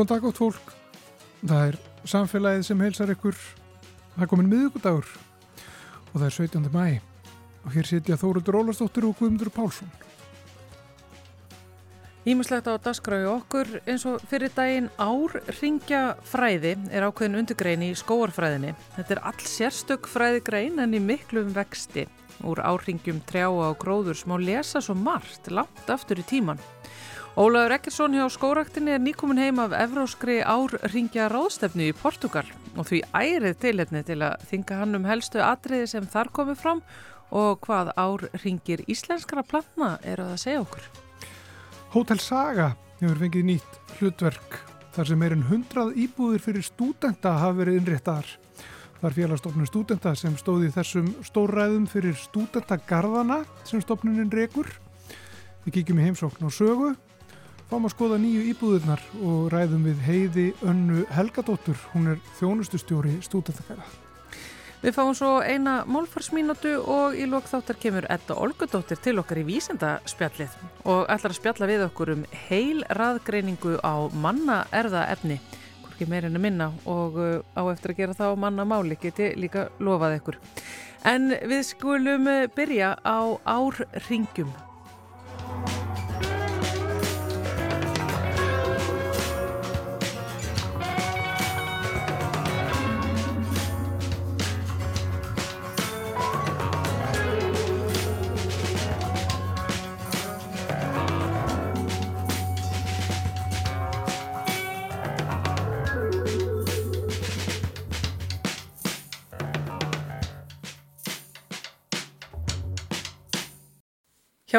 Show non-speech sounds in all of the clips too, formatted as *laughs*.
Góðan dag átt fólk. Það er samfélagið sem heilsar ykkur. Það er komin miðugudagur og það er 17. mæ og hér sitja Þóruldur Ólarsdóttir og Guðmundur Pálsson. Ímislegt á dasgrau okkur eins og fyrir daginn árringja fræði er ákveðin undirgrein í skóarfræðinni. Þetta er all sérstök fræðigrein en í miklum vexti. Úr árringjum trjá á gróður sem á lesa svo margt langt aftur í tíman. Ólaður Ekkerson hjá skóraktinni er nýkomin heim af evróskri árringja ráðstefnu í Portugal og því ærið tilhefni til að þinga hann um helstu atriði sem þar komið fram og hvað árringir íslenskara planna er að segja okkur. Hotel Saga hefur fengið nýtt hlutverk þar sem meirinn hundrað íbúðir fyrir stúdenta hafa verið innréttar. Það er félagstofnun stúdenta sem stóði þessum stórræðum fyrir stúdentagarðana sem stofnunin rekur. Við kíkjum í heimsókn á sögu, fáum að skoða nýju íbúðirnar og ræðum við heiði önnu Helgadóttur. Hún er þjónustustjóri stúdentagarða. Við fáum svo eina málfarsmínútu og í lók þáttar kemur Edda Olgudóttir til okkar í vísendaspjallið og ætlar að spjalla við okkur um heil raðgreiningu á manna erðaefni, hvorki meirinu minna og uh, á eftir að gera það á manna máli geti líka lofað ykkur. En við skulum uh, byrja á árringjum.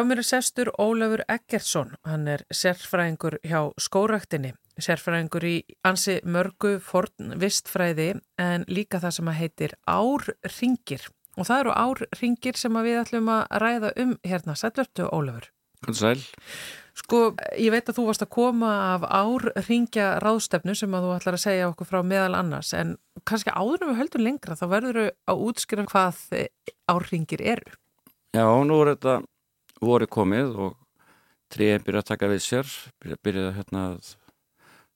Hjá mér er sestur Ólafur Eggertsson, hann er sérfræðingur hjá skóraktinni, sérfræðingur í ansi mörgu forn vistfræði en líka það sem að heitir árringir og það eru árringir sem við ætlum að ræða um hérna, sætvertu Ólafur. Sæl? Sko, ég veit að þú varst að koma af árringja ráðstefnu sem að þú ætlar að segja okkur frá meðal annars en kannski áðurum við höldum lengra þá verður við að útskýra hvað árringir eru. Já, nú er þetta voru komið og tríðin byrja að taka við sér, byrja, byrja hérna að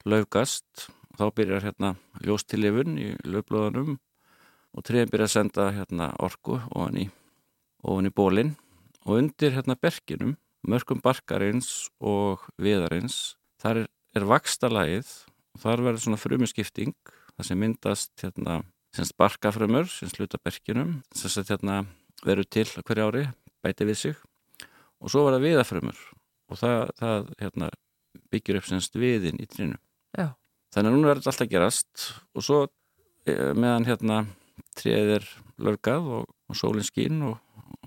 laugast og þá byrjar hérna ljóstilifun í lögblóðanum og tríðin byrja að senda hérna orku ofan í, ofan í bólinn og undir hérna berginum, mörgum barkarins og viðarins, þar er, er vakstalagið og þar verður svona frumiskipting, það sem myndast hérna, semst barkafrömmur sem sluta berginum, sem hérna verður til hverja ári, bæti við sig og svo var það viðafrömmur og það, það hérna, byggir upp semst viðin í trínu Já. þannig að núna er þetta alltaf gerast. Og svo e, meðan hérna tríðir lörgað og, og sólinn skín og,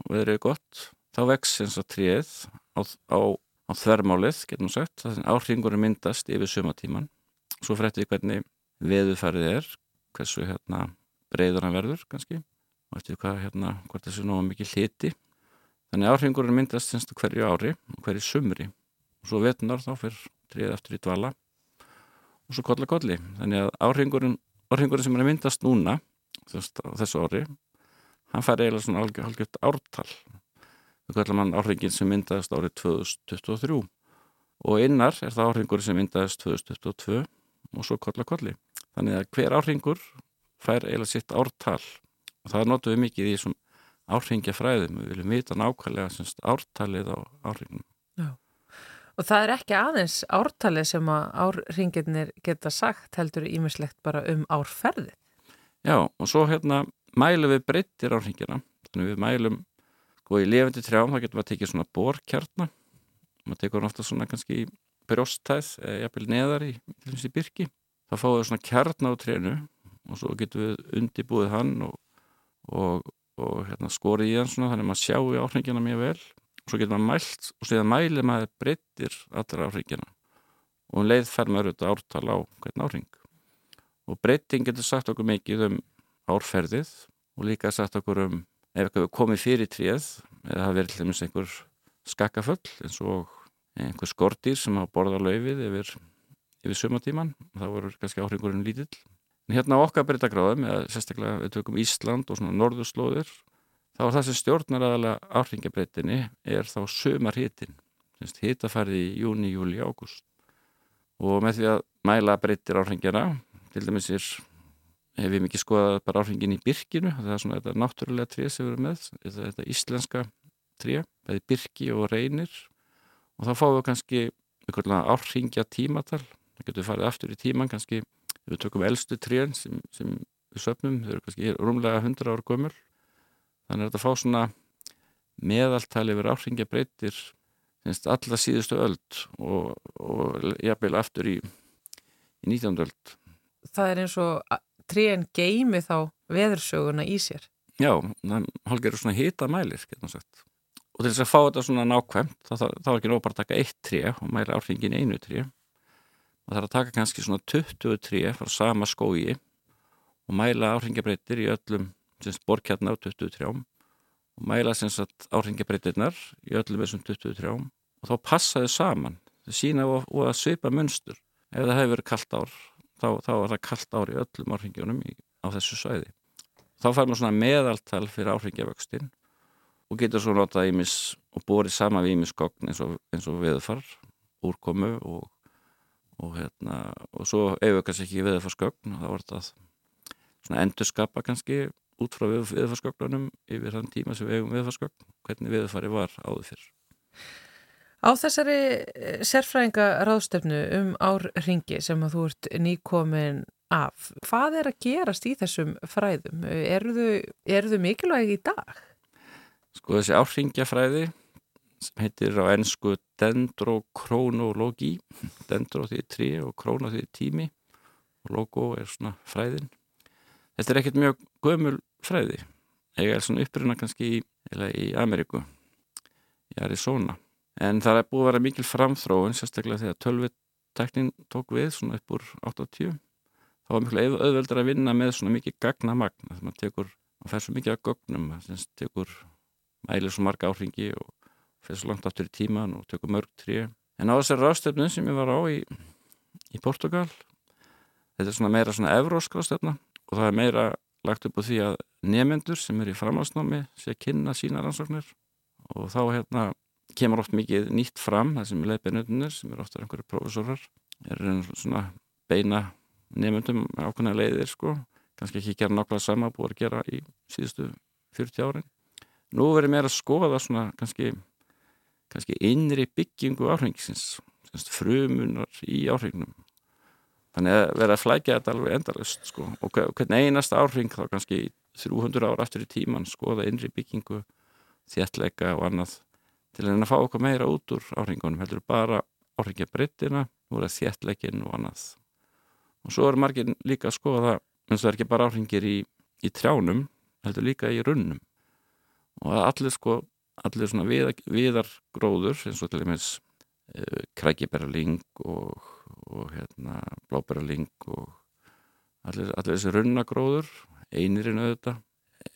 og veðrið er gott þá vex eins og tríð á, á, á þvermálið, getum við sagt. Þannig að áhringurinn myndast yfir sumatíman svo frættið hvernig veðufarið er hversu hérna breyður hann verður kannski. Og eftir hvað hérna hvort þessu nógu mikið hliti Þannig áhrifingurinn myndast semst hverju ári og hverju sumri og svo vetunar þá fyrir tríð eftir í dvala og svo kolla kolli. Þannig að áhrifingurinn, áhrifingurinn sem er að myndast núna þess, þessu ári, hann fær eiginlega svona algjört ártal. Það kallar mann áhrifingin sem myndast árið 2023 og innar er það áhrifingurinn sem myndast 2022 og svo kolla kolli. Þannig að hver áhrifingur fær eiginlega sitt ártal og það notum við mikið í þessum áhrifingja fræðum, við viljum vita nákvæmlega semst ártalið á áhringnum. Já, og það er ekki aðeins ártalið sem að áhringinir geta sagt heldur ímislegt bara um árferði. Já, og svo hérna mælum við breyttir áhringina, þannig við mælum, sko í lefandi trjám þá getum við að tekið svona borkjarnar, maður tekur ofta svona kannski brjóstæð eða jafnvel neðar í, í byrki, þá fáum við svona kjarnar á trénu og svo getum við undibúið hann og, og og hérna, skorið í hann svona þannig að maður sjáu áhrifingina mjög vel. Og svo getur maður mælt og síðan mæli maður breyttir allra áhrifingina og um leið fer maður auðvitað ártal á hvern áhrifing og breyting getur sagt okkur mikið um árferðið og líka sagt okkur um ef við komið fyrir tríð eða það verður dæmis einhver skakkaföll eins og einhver skortýr sem hafa borðað laufið yfir, yfir sumatíman það voru kannski áhrifingurinn lítill hérna okkar breytagráðum, eða sérstaklega við tökum Ísland og svona norðurslóðir, þá er það sem stjórnar aðalega áhringabreitinni er þá sömar hitin, hittafarið í júni, júli, ágúst. og með því að mæla breytir áhringjana til dæmis er hef ég mikið skoðað bara áhringin í byrkinu það er svona þetta náttúrulega tré sem við erum með þetta, þetta íslenska tré bæði byrki og reynir og þá fáum við kannski áhringja tímatal það getur farið aftur í tíman kannski við tökum eldstu trén sem, sem við söpnum, þau eru kannski rúmlega 100 ára gömul þannig að þetta fá svona meðaltali yfir áhringja breytir alltaf síðustu öld og, og jafnvel aftur í, í 19. öld. Það er eins og trén geimi þá veðursöguna í sér. Já, það hálfgerður svona hita mælir og til þess að fá þetta svona nákvæmt þá, þá, þá er ekki nóg bara að taka eitt tré og mæla áhringin einu tré það þarf að taka kannski svona 20 tré frá sama skói og mæla áhringabreitir í öllum borkjarnar á 20 trjám og mæla áhringabreitirnar í öllum þessum 20 trjám og þá passa þau saman. Þau sína og, og að svipa munstur. Ef það hefur verið kallt ár þá, þá er það kallt ár í öllum áhringjónum á þessu svæði. Þá fær maður svona meðaltal fyrir áhringjavöxtin og getur svo notað ímis og borið sama við ímiskogn eins og, og veðfar úrkomu og og hérna, og svo ef við kannski ekki viðfarsgögn, þá var þetta svona endurskapa kannski út frá viðfarsgögnunum yfir þann tíma sem við hefum viðfarsgögn, hvernig viðfari var áður fyrr. Á þessari eh, sérfræðinga ráðstöfnu um árringi sem að þú ert nýkomin af, hvað er að gerast í þessum fræðum? Eru þau, eru þau mikilvægi í dag? Sko þessi árringjafræði sem heitir á ennsku dendrokronologi dendro því trí og króno því tími. Og logo er svona fræðin. Þetta er ekkert mjög gömul fræði. Ég er svona uppruna kannski í, í Ameríku í Arizona. En það er búið að vera mikil framþróun sérstaklega þegar tölviteknin tók við svona upp úr 80 þá var miklu auðveldur að vinna með svona mikið gagnamagn. Þannig að maður tekur, maður fær svo mikið af gögnum það tekur mælir svo marga áhringi og fyrir svo langt aftur í tíman og tökum mörg trí en á þessari ráðstöfnu sem ég var á í, í Portugal þetta er svona meira svona evrósk ráðstöfna og það er meira lagt upp á því að nefendur sem er í framhalsnámi sé að kynna sína rannsóknir. Og þá hérna kemur oft mikið nýtt fram það sem er leiðbeinöndunir sem er ofta einhverju profesorar er svona beina nefendum ákveðna leiðir sko. Kannski ekki gera nokkla sama búið að gera í síðustu 40 árin. Nú verður mér að skoða svona kannski kannski innri byggingu áhrengisins frumunar í áhrengnum þannig að vera að flækja þetta alveg endalust sko. og hvernig einast áhreng þá kannski 300 ára aftur í tíman skoða innri byggingu þéttleika og annað til að fá okkur meira út úr áhrengunum heldur bara áhrengja breyttina og þéttleikin og annað. Og svo er margir líka að skoða eins og það er ekki bara áhrengir í, í trjánum heldur líka í runnum. Og allir sko allir svona viðar, viðargróður eins og til dæmis uh, krækibæraling og, og hérna, blábæraling og allir, allir þessi runnagróður einirinn auðvitað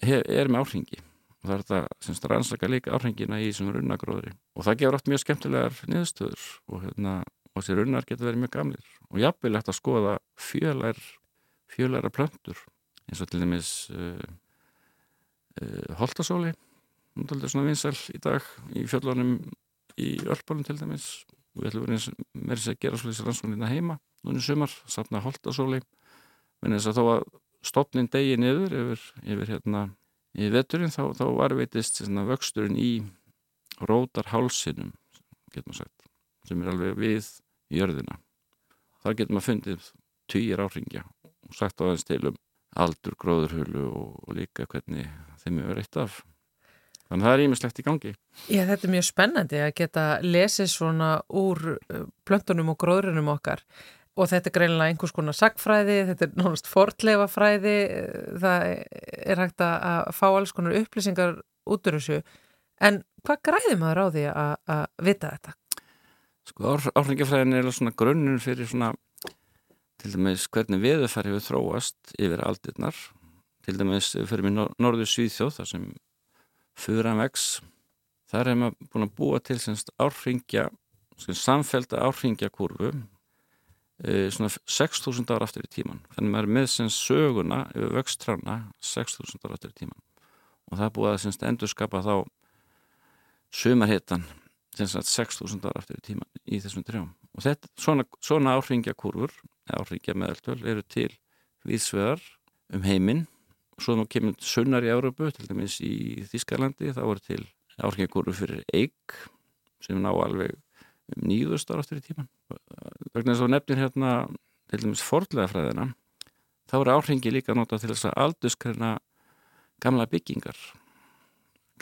hef, er með áhringi. Og það er þetta semst rannsaka líka áhringina í þessum runnagróðri. Og það gefur oft mjög skemmtilegar niðurstöður og, hérna, og þessi runnar getur verið mjög gamlir. Og jafnvel eftir að skoða fjölar fjölara plöntur eins og til dæmis uh, uh, holtasóli náttúrulega svona vinsal í dag í fjöllunum í Ölpunum til dæmis. Við ætlum verið með þess að gera svolítið rannsóknirna heima núni sumar, sapna holdasóli menn þess að þó að stopnin degi niður yfir, yfir hérna í vetturinn þá, þá varveitist vöxturinn í rótarhálsinum getur maður sagt sem er alveg við jörðina. Þar getur maður fundið týjir áringja og sagt á þess til um aldur, gróðurhulu og, og líka hvernig þeim er verið eitt af Þannig að það er ímislegt í gangi. Já, þetta er mjög spennandi að geta lesið svona úr uh, plöntunum og gróðrunum okkar og þetta er greinilega einhvers konar sagfræði, þetta er náttúrulega fortlefafræði, það er hægt að fá alls konar upplýsingar út úr þessu. En hvað græði maður á því að, vita þetta? Sko áhrifingafræðin er svona grunnun fyrir svona til dæmis hvernig viðfæri við þróast yfir aldirnar. Til dæmis fyrir mig norðu Svíþjóð þar sem Furamex þar hefum við búin að búa til áhringja, samfélta áhringjakurvu e, svona 6.000 ára aftur í tíman þannig að maður er með sem söguna yfir vöxtrána 6.000 ára aftur í tíman og það er búið að semst, endur skapa þá sumarhittan 6.000 ára aftur í tíman í þessum trjám. Og þetta, svona, svona áhringjakurfur áhringja meðaltöl eru til viðsvegar um heiminn svo nú kemur sunnar í Európu til dæmis í Þískarlandi þá voru til áhringjakurfur fyrir eig sem ná alveg um nýðust ára aftur í tíman vegna þess að nefnir hérna til dæmis fordlega fræðina þá eru áhringi líka notað til þess að aldurskreina gamla byggingar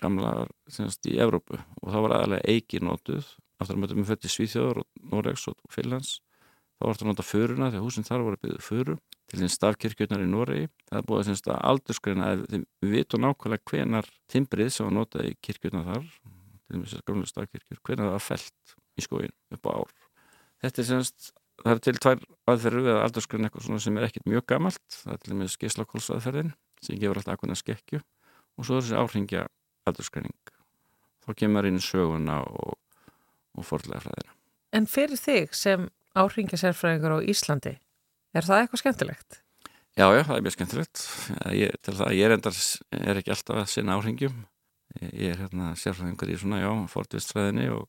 gamla semst í Evrópu. Og þá var aðalega eigi notuð aftur að mötum við fötti Svíþjóður og Noregs og Finlands þá var þetta notað föruna þegar húsin þar voru byggðið föru til þess stafkirkjurnar í Noregi. Það er búið að að aldurskreina við vitum nákvæmlega hvenar timbrið sem var notað í kirkjurnar þar til þess að gamla stafkirkjur, hvenar það var felt í skóin upp á ár. Þetta er semst það er til tvær aðferður við að aldursgrunn eitthvað sem er ekkit mjög gamalt. Það er til og með skeislakólsaðferðin sem gefur alltaf akkurna skekju og svo er þessi áhringja aldursgrunning þá kemur inn söguna og, og En fyrir þig sem áhringja sérfræðingur á Íslandi. Er það eitthvað skemmtilegt? Já, já, það er mjög skemmtilegt. Ég, það, ég er, endar, er ekki alltaf að sinna áhringjum. Ég, er hérna sérfræðingur í svona, já, forðvistfræðinni og,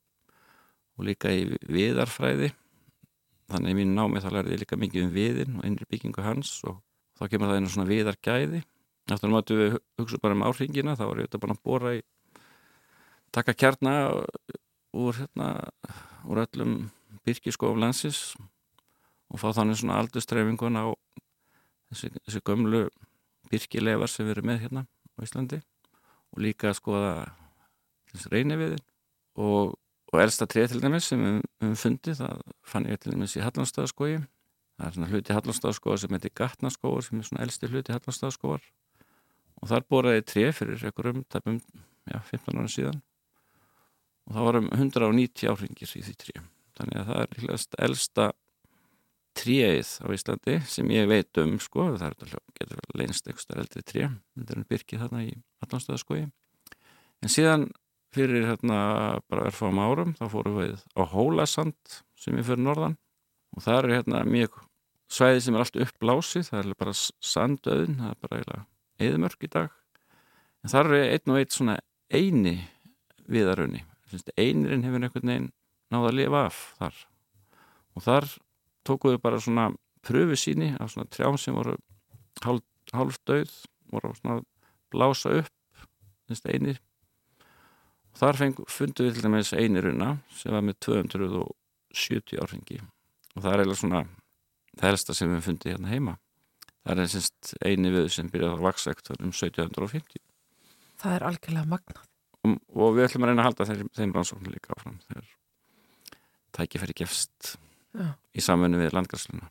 og líka í viðarfræði. Þannig í mínu námi þá lærði ég líka mikið um viðin og innri byggingu hans og þá kemur það einu svona viðargæði. Eftir að við hugsa bara um áhringina þá var ég þetta bara að bóra í taka kjarna úr hérna úr öllum byrkiskof landsins og fá þannig svona aldurstreifingun á þessi, þessi gömlu byrkilefar sem við erum með hérna á Íslandi og líka að skoða þessi reyni viðin og og elsta treð til dæmis sem við höfum fundið það fann ég til dæmis í Hallandstæðaskói það er svona hluti Hallandstæðaskóa sem heitir Gatnaskóar sem er svona elsti hluti Hallandstæðaskóar og þar boraði treð fyrir einhverjum tæpum, já, 15 ára síðan. Og það varum 190 áhringir í því treð þannig að það er hljóðast elsta treðið á Íslandi sem ég veit um sko, það getur leinst eitthvað eldri treð, þetta er byrkið þarna í Hallandstæðaskói en síðan fyrir hérna bara erfam árum þá fórum við á Hólasand sem er fyrir norðan. Og það er hérna mjög svæði sem er allt uppblásið, það er bara sandöðin, það er bara eðmörk í dag. En það er einn og einn svona eini viðarunni, einirinn hefur einhvern veginn náða að lifa af þar og þar tókuðu bara svona pröfu síni af svona trjám sem voru hálf, hálf döð voru svona blása upp einir Þar fundu við til dæmis einiruna sem var með 270 árhengi og það er eiginlega svona það helsta sem við fundið hérna heima. Það er einsins eini við sem byrjaði að vaksa ekkert um 1750. Það er algjörlega magnað. Og, og við ætlum að reyna að halda þeim, þeim rannsóknu líka áfram þegar tækifæri gefst Já. í samfunni við landgræsluna.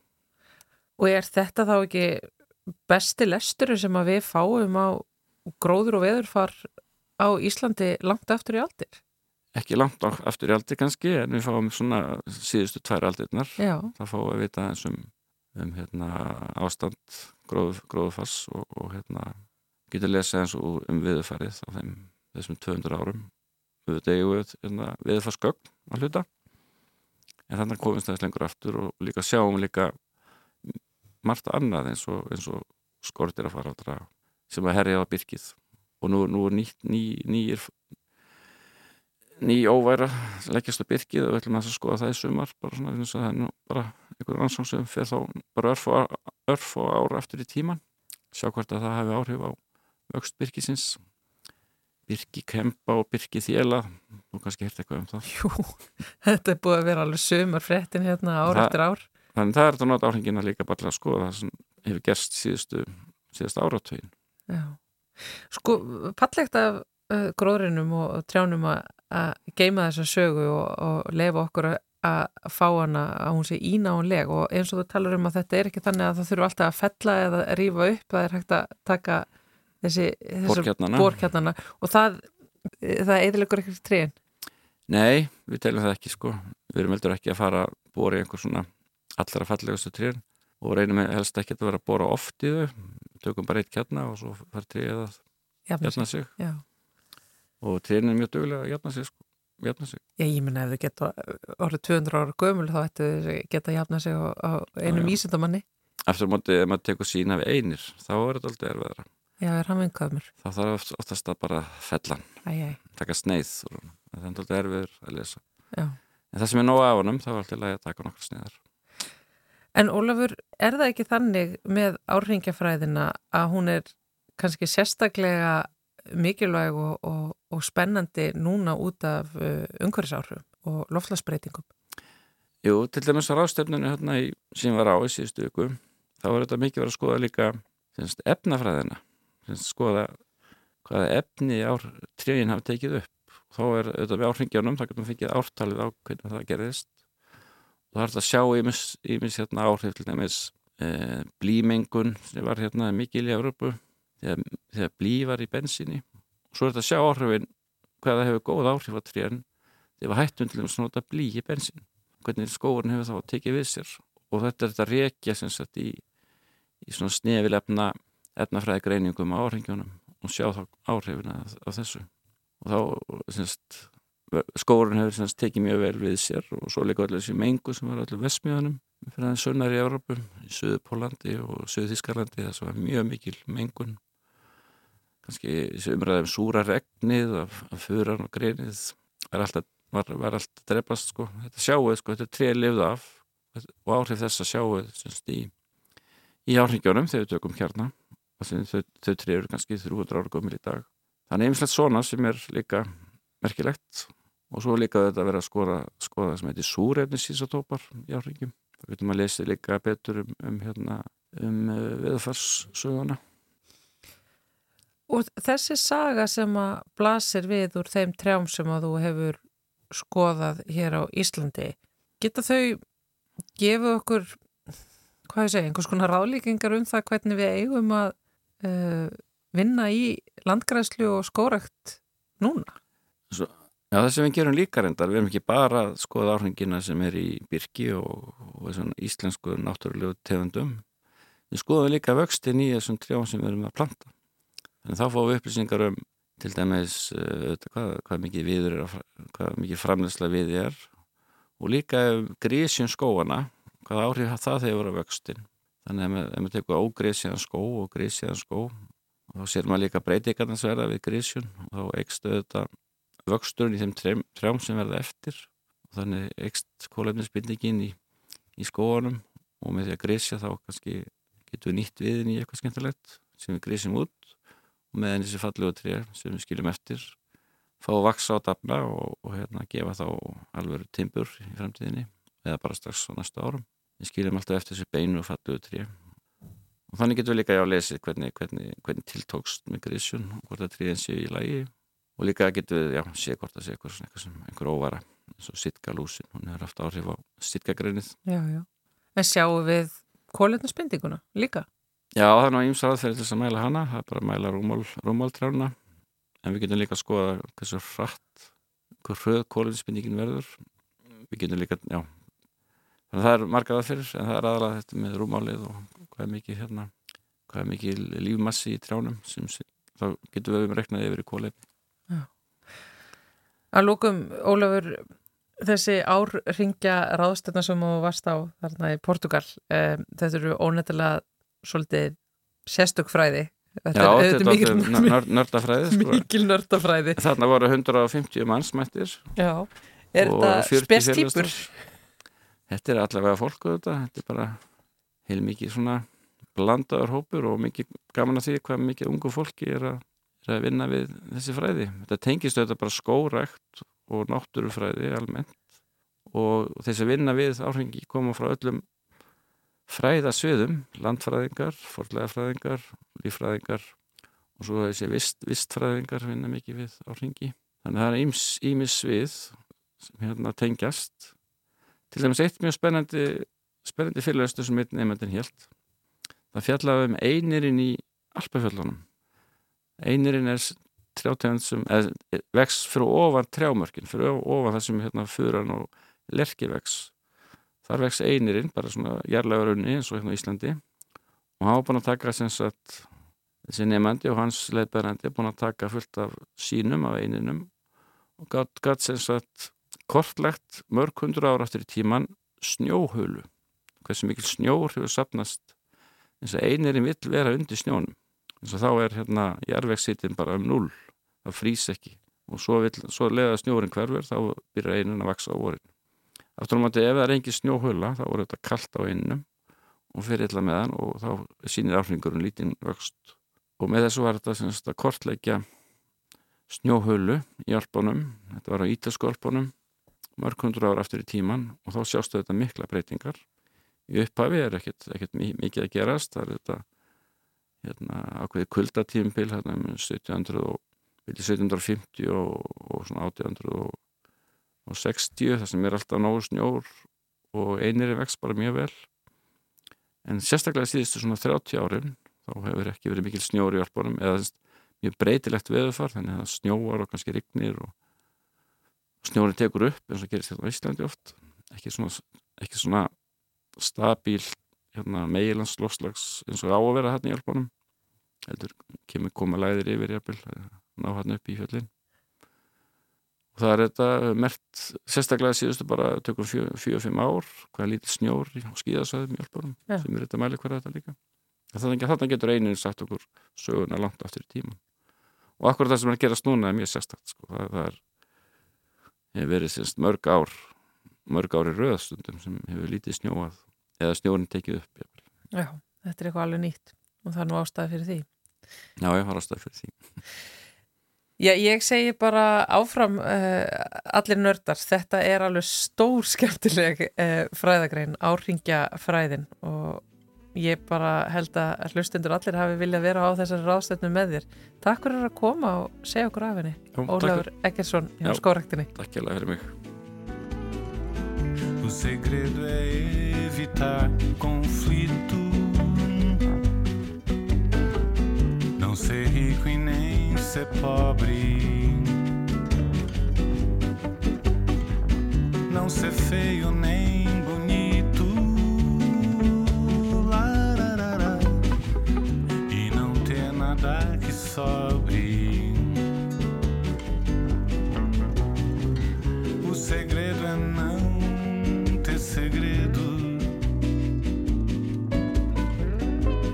Og er þetta þá ekki besti lestur sem að við fáum á gróður og veðurfar á Íslandi langt aftur í aldir? Ekki langt aftur í aldir kannski en við fáum svona síðustu tvær aldirnar þá fáum við vita eins um, um hérna, ástand gróð, gróðfass og, og hérna, getur lesað eins og um viðfarið á þeim þessum 200 árum við degum við hérna, viðfarsgögn að hluta en þannig komumst það lengur aftur og líka sjáum líka margt annað eins og, eins og skortir að fara á draga sem að herja á byrkið og nú, nú er nýtt ný, nýjir ný óværa leggjast að byrkið og við ætlum að skoða það í sumar bara svona þess að það er nú bara einhverjum rannsóng sem fer þá bara örf og, örf og ára eftir í tíman sjá hvort að það hefði áhrif á vöxt byrkisins byrki kempa og byrki þjela og kannski hérta eitthvað um það. Jú, þetta er búið að vera alveg sumar fréttin hérna ár Þa, eftir ár. Þannig það er þetta nátt áhengina líka bara að skoða það sem hefur gerst síðustu síðust áratögin Já. Sko, pallegt af uh, gróðrinum og trjánum að geima þessa sögu og, og lefa okkur að fá hana að hún sé ínáunleg og eins og þú talar um að þetta er ekki þannig að það þurfu alltaf að fella eða rýfa upp, það er hægt að taka þessi bórkjarnana og það, það eðilegur ekkert tríin. Nei, við telum það ekki sko, við erum veldur ekki að fara að bóra í einhver svona allra fallegustu tríin og reynum helst ekki að vera að bóra oft í þau. Tökum bara eitt kjarna og svo fær tríið að jafna sig. Já. og tríin er mjög dögulega að jafna sig, sko, jafna sig. Já, ég menna ef þið geta orðið 200 ára gömul þá ættu þið geta jafna sig á, á einum ísendamanni Eftir mótið, ef maður tekur sína við einir þá er þetta aldrei erfiðara Já, er hann vinkaðumur Þá þarf oftast að bara fellan taka sneið, það er aldrei erfiður að lesa. Já. en það sem er nóg af honum þá er alltaf að taka nokkru sniðar En Ólafur, er það ekki þannig með áhringjafræðina að hún er kannski sérstaklega mikilvæg og, og, og spennandi núna út af uh, umhverfisáhrifum og loftlagsbreytingum? Jú, til dæmis á rástefnunni hérna í, sem var á í síðustu viku þá er þetta mikið verið að skoða líka efnafræðina skoða hvaða efni ár tríin hafa tekið upp. Og þá er þetta með áhringjónum þá getum við fengið ártalið á hvernig það gerðist. Og það er þetta að sjá ímis, ímis hérna, áhrif til dæmis e, blímengun sem var hérna mikil í Európu þegar, þegar blí var í bensinni og svo er þetta að sjá áhrifin hvaða hefur góð áhrif á tríin þegar hættum til dæmis nota blí í bensin hvernig skóurinn hefur þá tekið við sér. Og þetta er þetta rekja sem sagt í, í svona snefilefna efnafræði greiningum á áhengjónum og sjá þá áhrifina af þessu. Og þá semst, skóurinn hefur semst, tekið mjög vel við sér og svo líka allir þessi mengu sem var allir vesmiðanum fyrir aðeins sunnar í Európu í Suðu Pólandi og Suðu Þískarlandi sem var mjög mikil mengun. Kannski umræðum súra regnið af, af furan og greinið er alltaf var, var allt drefast sko. þetta sjáuð, sko, þetta er tre lifð af og áhrif þess að sjáuð semst, í, í áhrifjónum þegar við tökum kjarna. og þau, þau tre eru kannski 300 ára komil í dag. Þannig einmislegt svona sem er líka merkilegt. Og svo líka þetta að vera að skoða, skoða sem heitir súrefnisísatópar í áhrifjum þá getum að lesa líka betur um, um, hérna, um uh, viðfarssöguna Og þessi saga sem að blasir við úr þeim trjám sem að þú hefur skoðað hér á Íslandi geta þau gefið okkur hvað ég segja, einhvers konar ráðlíkingar um það hvernig við eigum að uh, vinna í landgræslu og skórakt núna? Svo, Já, það sem við gerum líka reyndar, við erum ekki bara að skoða áhrifingina sem er í Birki og, og íslensku náttúrulegu tegundum. Við skoðum líka vöxtin í þessum trjám sem við erum að planta. Þannig þá fáum við upplýsingar um til dæmis uh, hvað, hvað mikið viður er hvað mikið framlegsla við er. Og líka grísjum skóana hvað áhrif það þegar voru vöxtin þannig að ef maður tekur ógrísjan skó og grísjan skó þá sér maður líka breytingarnas verða við grísjun og þá ekstu þetta vöxturinn í þeim trjám, trjám sem verða eftir. Og þannig ekst kólefnisbindingin í, í skóanum og með því að grísja þá kannski getur við nýtt viðin í eitthvað skemmtilegt sem við grísjum út og meðan þessi fallegu tré sem við skiljum eftir fá að vaksa á dafna og, og hérna gefa þá alveg timbur í fremtíðinni eða bara strax á næsta árum við skiljum alltaf eftir þessi beinu og fallegu tré. Og þannig getum við líka já að lesa hvernig, hvernig, hvernig tiltókst með grísjun og hvort það tríðin séu í lagi. Og líka getum við já sé hvort það sé eitthvað, eitthvað sem einhver óvara eins og sitkalúsin, hún hefur haft áhrif á sitkagreinið. Já, já, en sjáum við kólefnarspendinguna líka? Já, það er ná ímsa aðferð til þess að mæla hana, það er bara að mæla rúmál, rúmáltrjána, en við getum líka að skoða hversu hratt, hver hröð kólinspindingin verður, við getum líka, já, þannig að það er margar aðferð, en það er aðalega þetta með rúmálið og hvað er mikið hérna, hvað er mikið lífmassi í trjánum, sem þá getum við um reknaði yfir í. Já. Að lókum, Ólafur, þessi árringja ráðstöðna sem þú varst á þarna í Portugal, um, þetta eru ónættilega svolítið sérstök fræði þetta Já, er, þetta mikil nördafræði sko. mikil nördafræði þarna voru 150 mannsmættir Já, er þetta spestýpur? Þetta er allavega fólk þetta, þetta er bara heil mikið svona blandaður hópur og mikið gaman að því hvað mikið ungu fólki er að, er að vinna við þessi fræði þetta tengist auðvitað bara skórækt og náttúrufræði almennt og þessi vinna við áhengi koma frá öllum fræðasviðum, landfræðingar, forlegafræðingar, lífræðingar og svo þessi vist, vistfræðingar vinna mikið við á ringi. Þannig að það er ímis svið sem hérna tengjast. Til dæmis eitt mjög spennandi, spennandi fyrirlöstu sem einn nefndin helt. Það fjallaði um einirinn í Alpafjöllunum. Einirinn er trjátegund sem vex fyrir ofan trjámörkin, fyrir ofan það sem hérna fyrir og lerki vex þar vex einirinn, bara svona jarlega raunni eins og hérna Íslandi og hann var búin að taka sem sagt þessi nefandi og hans leifbærandi búin að taka fullt af sínum af eininum og gætt sem sagt kortlegt mörg hundur ára aftur í tíman snjóhölu hversu mikil snjór hefur sapnast eins og einirinn vill vera undir snjónum. Eins og þá er hérna jarvegssittin bara um null það frýs ekki. Og svo, vill, svo leða snjórin hverfur þá byrjar einirinn að vaksa á vorin. Aftur á mati ef það er engin snjóhula þá er þetta kallt á einnum og fyrir illa með hann og þá sýnir áhrifingurinn lítinn vöxt. Og með þessu var þetta semst að kortleikja snjóhulu í alpunum. Þetta var á ítalsku alpunum mörg hundur ára aftur í tíman og þá sjástu þetta mikla breytingar. Í upphafi er ekkert, ekkert mikið að gerast. Það er þetta hérna, ákveði kuldatímpil hérna, 1700 og 1750 og, og svona 1800 og 60 þar sem er alltaf nógu snjór og einir er vext bara mjög vel. En sérstaklega síðustu svona 30 árin þá hefur ekki verið mikil snjór í alpunum eða mjög breytilegt veðufar þannig að snjóar og kannski rignir og snjórin tekur upp eins og gerist hérna á Íslandi oft. Ekki svona, ekki svona stabíl hérna, meilanslofslags eins og á að vera hérna í alpunum heldur kemur koma læðir yfir jafnvel ná hann upp í fjöllin. Og það er þetta mert sérstaklega síðustu bara tökum fjög-fimm ár hvaða lítil snjór á skíðasæðum í Alparum ja. sem er þetta mæli hverja þetta líka. Þannig að getur einin sagt okkur söguna langt aftur í tíman og akkurat það sem er að gerast núna er mjög sérstakt sko. það, það er hefur verið sérst mörg ár mörg ári röðstundum sem hefur lítið snjóað eða snjórin tekið upp Já, þetta er eitthvað alveg nýtt og það er nú ástæði fyrir því. Já, ég har ástæði fyrir því. *laughs* Já, ég segi bara áfram uh, allir nördar, þetta er alveg stór skemmtileg uh, fræðagrein, áringja fræðin og ég bara held að hlustendur allir hafi viljað vera á þessari ráðstöfnu með þér. Takk fyrir að koma og segja okkur af henni. Ólafur Ekkersson hjá skórektinni. Takk hjá fyrir mig. O segredo é evitar conflito Não ser rico e nem ser pobre. Não ser feio nem sobre. O segredo é não ter segredo.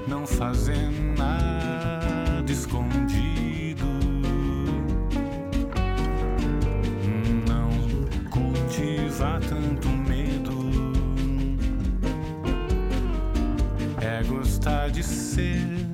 Não fazer nada escondido. Não cultivar tanto medo. É gostar de ser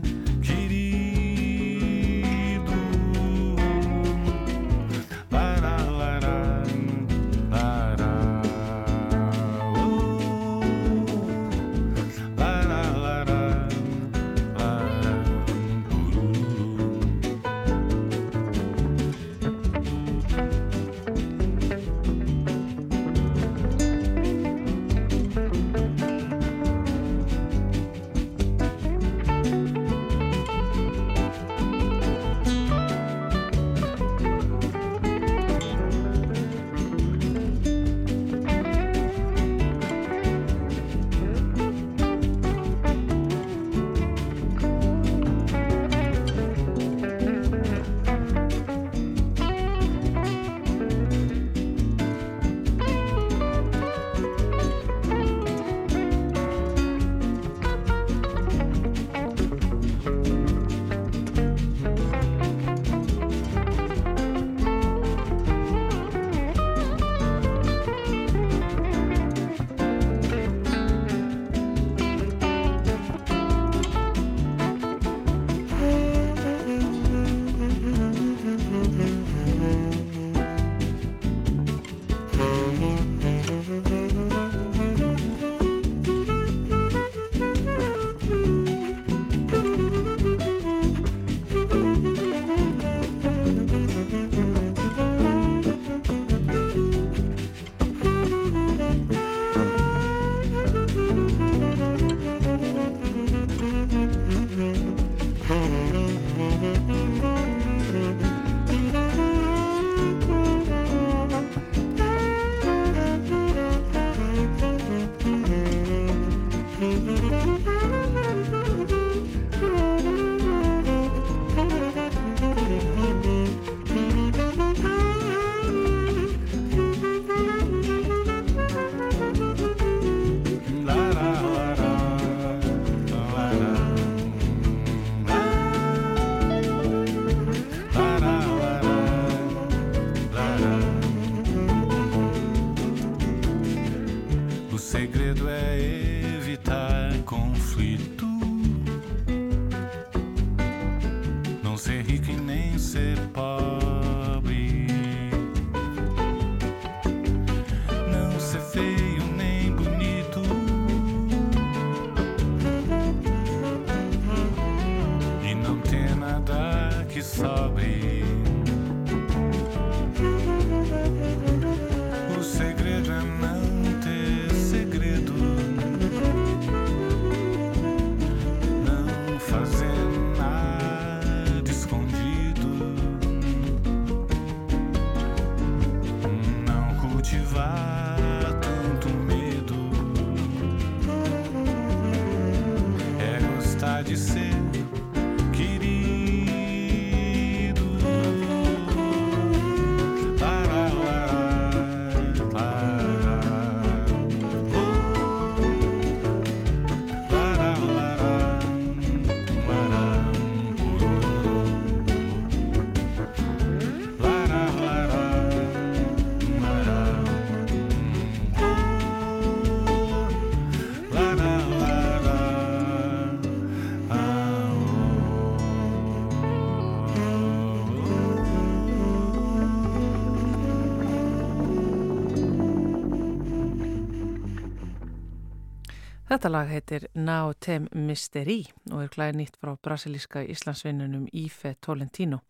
Þetta lag heitir Now Tem Mystery og er glæði nýtt frá brasilíska Íslandsvinnunum Ífe Tolentino.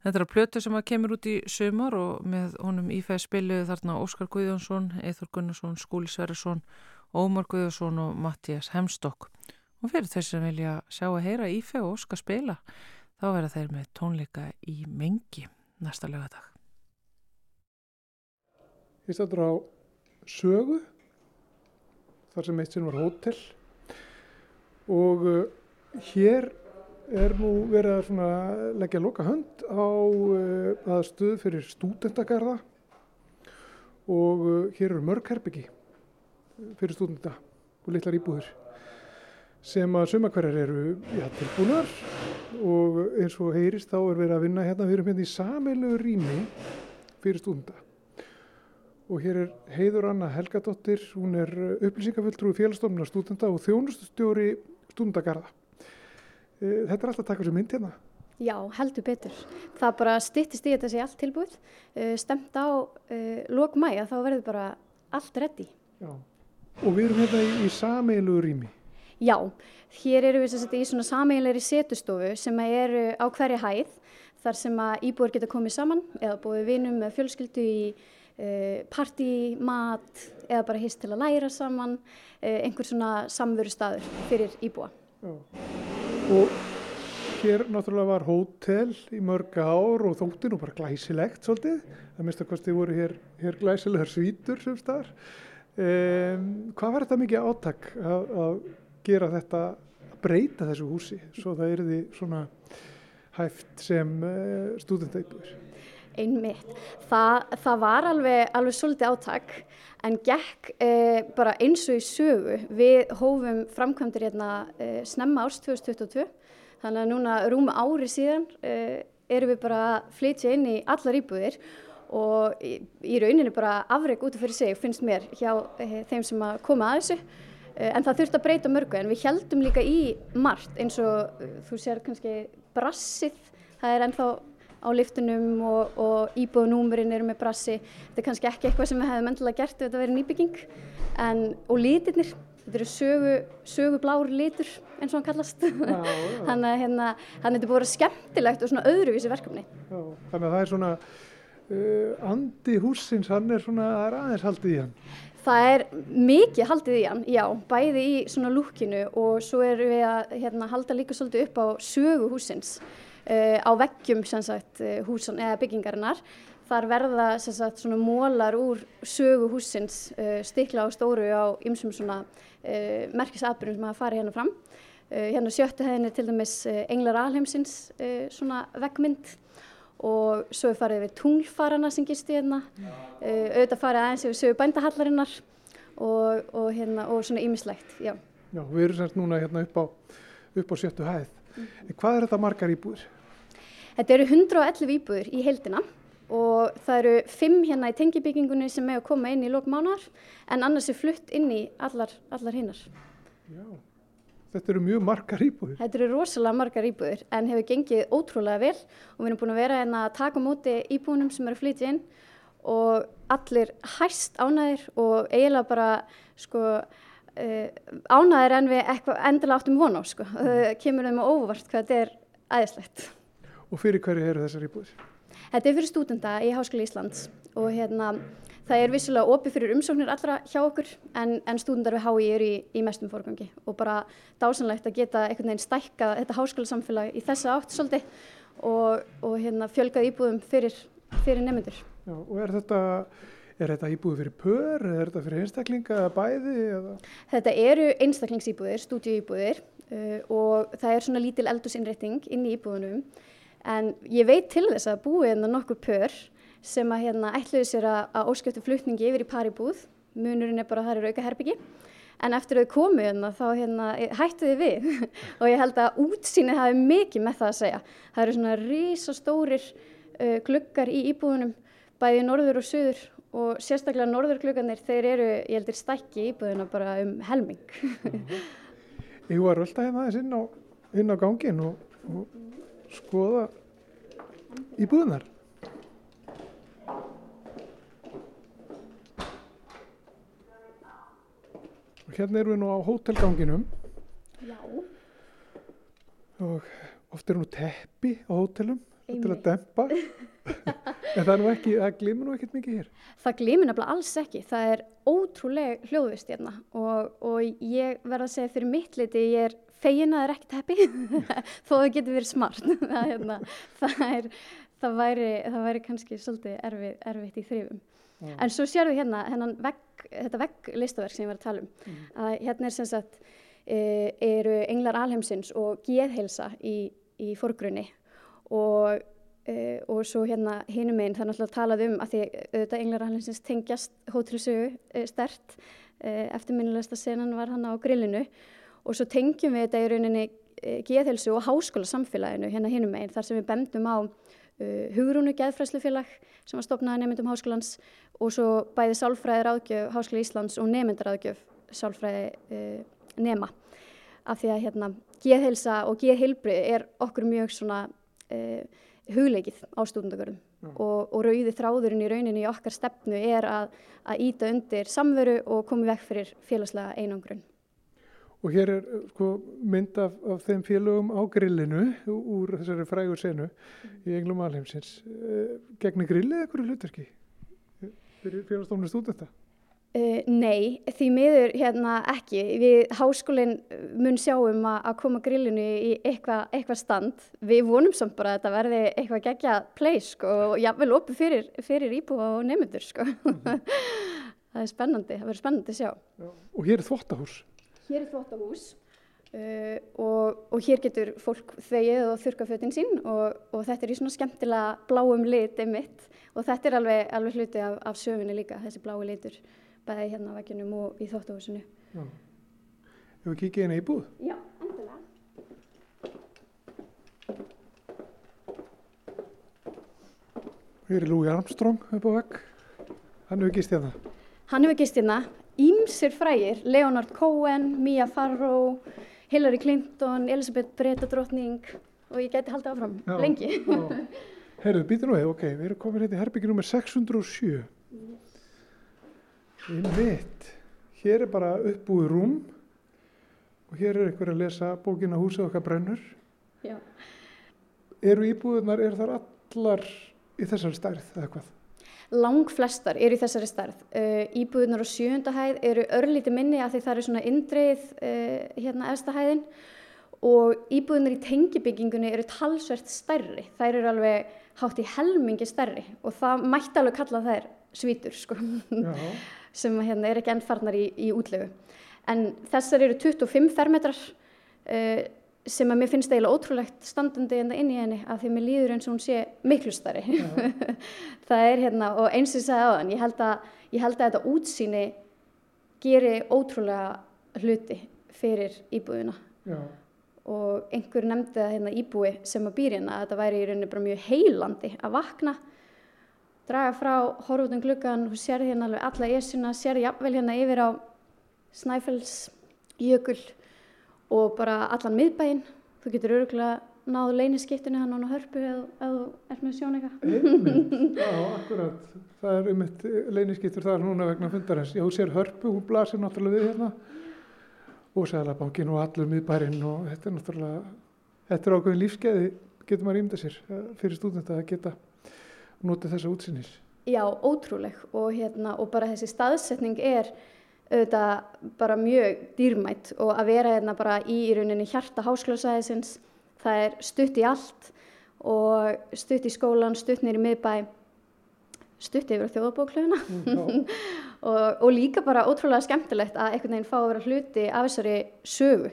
Þetta er að plötu sem að kemur út í sömur og með honum Ífe spiluðu þarna Óskar Guðjónsson, Eithor Gunnarsson, Skúli Sverrisson, Ómar Guðjónsson og Mattias Hemstokk. Og fyrir þess sem vilja sjá að heyra Ífe og Óskar spila, þá verða þeir með tónleika í mengi næsta lögadag. Ég stættur á sögu, þar sem eitt sinn var hótel. Og uh, hér er nú verið að leggja loka hönd á uh, aðstöð fyrir stúdendagarða og uh, hér eru mörg herbyggi fyrir stúdenda og litlar íbúður sem að suma hverjar eru já, tilbúnar. Og eins og heyrist þá er verið að vinna hérna, við erum hérna í sameilu rými fyrir stúdenda og hér er Heiður Anna Helgadóttir, hún er upplýsingafulltrúi félagsstofnunar stúdenda og þjónustustjóri stúdendagarða. Eh, Þetta er alltaf að taka sér mynd hérna. Já, heldur betur. Það bara styttist í þetta sé allt tilbúið. Uh, stemt á uh, lok mæja þá verður bara allt reddi. Já. Og við erum hérna í, í sameilu rými. Já, hér eru við í svona sameiginleiri setustofu sem eru á hverju hæð þar sem að íbúar geta komið saman eða búið vinum með fjölskyldu í partí, mat eða bara hist til að læra saman, uh, einhver svona samveru staður fyrir íbúa. Já. Og hér náttúrulega var hótel í mörg ár og þótti nú bara glæsilegt svolítið. Það minnst að kosti voru hér, hér glæsilegar svítur sem staðar. Um, hvað var þetta mikið átak að, að gera þetta, að breyta þessu húsi svo það er því svona hæft sem uh, stúdendaibúður? Einmitt. Það, það var alveg, alveg svolítið átak en gekk eh, bara eins og í sögu. Við hófum framkvæmdur hérna eh, snemma árs 2022 þannig að núna rúma ári síðan eh, erum við bara að flytja inn í allar íbúðir og í, í rauninni bara afreg út af fyrir sig finnst mér hjá eh, þeim sem að koma að þessu. Eh, En það þurfti að breyta mörgu en við heldum líka í margt eins og eh, þú sér kannski brassið, það er ennþá á liftunum og, og íbúðunúmurinn eru með brassi. Þetta er kannski ekki eitthvað sem við hefum endilega gert ef þetta verið nýbygging. En, og litirnir, þetta eru sögu, sögu blár litur eins og hann kallast. *laughs* Þannig að hérna, þetta er búið að vera skemmtilegt og svona öðruvísi verkefni. Já, þannig að það er svona uh, andi húsins, hann er svona, það er aðeins haldið í hann. Það er mikið haldið í hann, já, bæði í svona lúkinu og svo erum við að hérna, halda líka svolítið upp á sögu húsins uh, á veggjum sagt, uh, húsan, eða byggingarinnar. Þar verða sagt, svona mólar úr sögu húsins uh, stikla á stóru á ymsum svona merkisatbyrjum sem hafa farið hérna fram. Hérna sjöttu hefðinni til dæmis Englar Alheimsins svona veggmynd og svo er farið við tunglfarana sem gisti hérna, uh, auðvitað farið aðeins yfir sögu bændahallarinnar og, og, hérna, og svona ýmislegt, já. Já, við erum semst núna hérna upp á, upp á sjöttu hæð. En hvað er þetta margar íbúður? Þetta eru 111 íbúður í heildina og það eru 5 hérna í tengibyggingunni sem er að koma inn í lok mánar en annars er flutt inn í allar, allar hinnar. Já, þetta eru mjög margar íbúður. Þetta eru rosalega margar íbúður en hefur gengið ótrúlega vel og við erum búin að vera hérna að taka móti íbúðunum sem eru að flytja inn og allir hæst ánæðir og eiginlega bara sko ánæðir en við eitthvað endilega áttum von á sko. Það kemur þeim á óvart hvað þetta er æðislegt. Og fyrir hverju eru þessar íbúður? Þetta er fyrir stúdenda í Háskóla Íslands og hérna það er vissulega opið fyrir umsóknir allra hjá okkur en, en stúdendar við HÍ eru í, í mestum fórgangi og bara dásanlegt að geta einhvern veginn stækkað þetta háskólasamfélag í þessa átt svolítið og, og hérna fjölgað íbúðum fyrir, fyrir nefnendur. Já, og er þetta, er þetta íbúður fyrir pör, er þetta fyrir einstaklinga eða bæði? Eða? Þetta eru einstaklingsýbúðir, stúdíuýbúðir uh, og það er svona lítil eldursinnrétting inn í íbúðunum. En ég veit til þess að búið hérna nokkur pör sem að hérna ætluðu sér að, að óskjöftu flutningi yfir í paribúð. Munurinn er bara að það eru auka herbyggi en eftir að þau komu hérna þá hérna, hættu þið við. *laughs* Og ég held að útsýnið hafi mikið með það að segja. Það eru svona risastórir uh, gluggar í íbúðunum bæði norður og söður og sérstaklega norðurgluggarnir þeir eru, ég heldur, stækki íbúðuna bara um helming. Ég var alltaf hérna aðeins inn á, inn á gangin og, og skoða íbúðunar. Og hérna erum við nú á hótelganginum. Já. Og oft er nú teppi á hótelum til að dempa. *laughs* en það er nú ekki, það glimur nú ekkert mikið hér. Það glimur nefnilega alls ekki. Það er ótrúlega hljóðvist hérna og, og ég verða að segja fyrir mitt liti, ég er fegin að það er ekki teppi *laughs* þó það getur verið smart. *laughs* það, hérna, það, er, það, væri, það væri kannski svolítið erfið, erfitt í þrifum. Mm. En svo sér við hérna vegg, þetta vegglistaverk sem ég var að tala um. Mm. Að hérna er sem sagt, e, eru englar alheimsins og geðheilsa í, í forgrunni og, e, og svo hérna hinum einn það er náttúrulega talað um að því auðvitað englar alheimsins tengjast hótelsögu e, stert. E, eftirminnilegsta senan var hann á grillinu og svo tengjum við þetta í rauninni geðheilsu og háskóla samfélaginu hérna hinum einn þar sem við bendum á Uh, Hugrúnu geðfræslufélag sem var stopnað nefndum háskólans og svo bæði sálfræði ráðgjöf Háskóla Íslands og nefndaráðgjöf sálfræði uh, nema af því að hérna geðheilsa og geðheilbrið er okkur mjög svona uh, hugleikið á stúdendagörðum og, og rauði þráðurinn í rauninni í okkar stefnu er að, að íta undir samveru og komi vekk fyrir félagslega einangrun. Og hér er sko, mynd af, af þeim félögum á grillinu úr þessari frægur senu mm. í Englum Alheimsins. Eh, Gegnir grillið eitthvað hlutverki fyrir félagstofnum stúdenta? Uh, nei, því miður hérna ekki. Við háskólinn mun sjáum að, að koma grillinu í eitthvað eitthva stand. Við vonum samt bara að þetta verði eitthvað gegja play sko, og jáfnvel opið fyrir, fyrir íbúa og nefndur. Sko. Mm -hmm. *laughs* það er spennandi, það verður spennandi að sjá. Já. Og hér er þvóttahús. Hér er þvóttahús uh, og, og hér getur fólk þegið og þurka fötinn sín og, og þetta er í svona skemmtilega bláum lit einmitt og þetta er alveg, alveg hluti af, af sögunni líka, þessi blái litur, bæði hérna á vegginum og í þvóttahúsinu. Já. Hefur við kikið hérna í búð? Já, endilega. Hér er Louis Armstrong upp á vegg. Hann hefur gist hérna. Hann hefur gist hérna. Ímsir frægir, Leonard Cohen, Mia Farrow, Hillary Clinton, Elisabeth Bretadrottning og ég gæti haldið áfram já, lengi. Herðu, býta nú eða, ok, við erum komin hérna í herbyggi nr. 607. Í mitt, hér er bara uppbúið rúm og hér er einhver að lesa bókina Húsið okkar brennur. Já. Eru íbúðunar, eru þar allar í þessari stærð eða hvað? Lang flestar eru í þessari starf. Uh, íbúðunar á sjöundahæð eru örlíti minni af því það eru svona indreið uh, hérna efstahæðin og íbúðunar í tengibyggingunni eru talsvert stærri. Þær eru alveg hátt í helmingi stærri og það mætti alveg kalla þær svítur sko sem hérna, er ekki ennfarnar í, í útlegu. En þessar eru 25 fermetrar uh, sem að mér finnst eiginlega ótrúlegt standandi enda inn í henni af því að mér líður eins og hún sé miklu starri *laughs* það er hérna og eins og ég sagði á þann ég held að, ég held að þetta útsýni geri ótrúlega hluti fyrir íbúðina Já. og einhver nefndi það hérna íbúi sem að býr hérna að þetta væri í rauninni bara mjög heilandi að vakna draga frá horfutun gluggan og sérði hérna alveg alla esuna sérði jafnvel hérna yfir á Snæfells jökul og bara allan miðbæinn. Þú getur öruglega náðu leyniskiptinu hann á hörpu eða þú ert með sjón eitthvað. Já, *laughs* akkurat. Það er um eitt leyniskiptur þar núna vegna fundarins. Já, sér hörpu, hún blasir náttúrulega við hérna og Sælabankin og allur miðbærin og þetta er náttúrulega, þetta er ákveðin lífskeiði, getur maður ímda sér eh, fyrir stúdenta að geta notið þessa útsinnis. Já, ótrúleg. Og, hérna, og bara þessi staðsetning er auðvitað bara mjög dýrmætt og að vera hérna bara í í rauninni hjarta hásklásaðisins það er stutt í allt. Og stutt í skólan, stutt nýri miðbæ stutt yfir þjóðabóklöfuna mm, *laughs* og, og líka bara ótrúlega skemmtilegt að einhvern veginn fá að vera hluti af þessari sögu.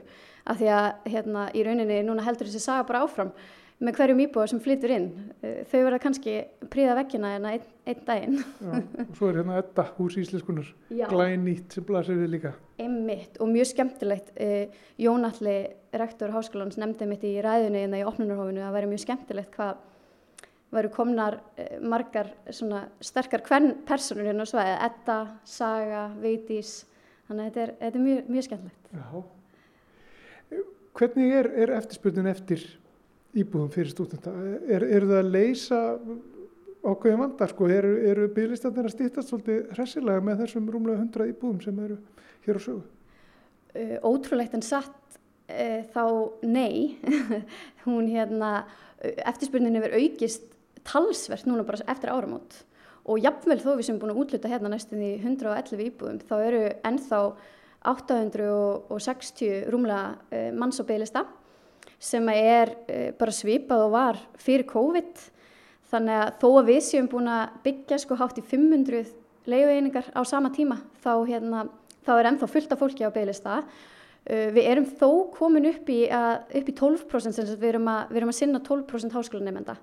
Af því að hérna, í rauninni núna heldur þessi saga bara áfram með hverjum íbúa sem flytur inn. Uh, þau verða kannski príða vekkina en einn, einn daginn. Já, og svo er hérna þetta hús íslenskunar, glænýtt sem blasir við líka. Einmitt og mjög skemmtilegt. Uh, Jón Alli, rektor háskólans, nefndi mitt í ræðunni en í opnunarhófinu að það væri mjög skemmtilegt hvað væru komnar uh, margar svona sterkar hvern personur hérna á svæði, Edda, Saga, Veitís, þannig að þetta er, þetta er mjög, mjög skemmtilegt. Já. Hvernig er, er eftirspurnin eftir íbúðum fyrir stúdenta? Er, er það að leysa ákveðin vanda? Sko? Eru, eru bygglistandir að stýttast svolítið hressilega með þessum rúmlega hundra íbúðum sem eru hér á sögu? Uh, ótrúlegt en satt uh, þá nei. *laughs* Hún hérna, uh, eftirspurnin hefur aukist talsvert núna bara eftir áramót og jafnvel þó við sem búin að útluta hérna næstum því 111 íbúðum þá eru ennþá 860 rúmlega uh, manns á bygglista sem er uh, bara svipað og var fyrir COVID þannig að þó að við séum búin að byggja sko hátt í 500 leiðueiningar á sama tíma þá, hérna, þá er ennþá fullt af fólki á bygglista Uh, við erum þó komin upp í, að, upp í 12% sem við erum, að, við erum að sinna 12% háskólanemenda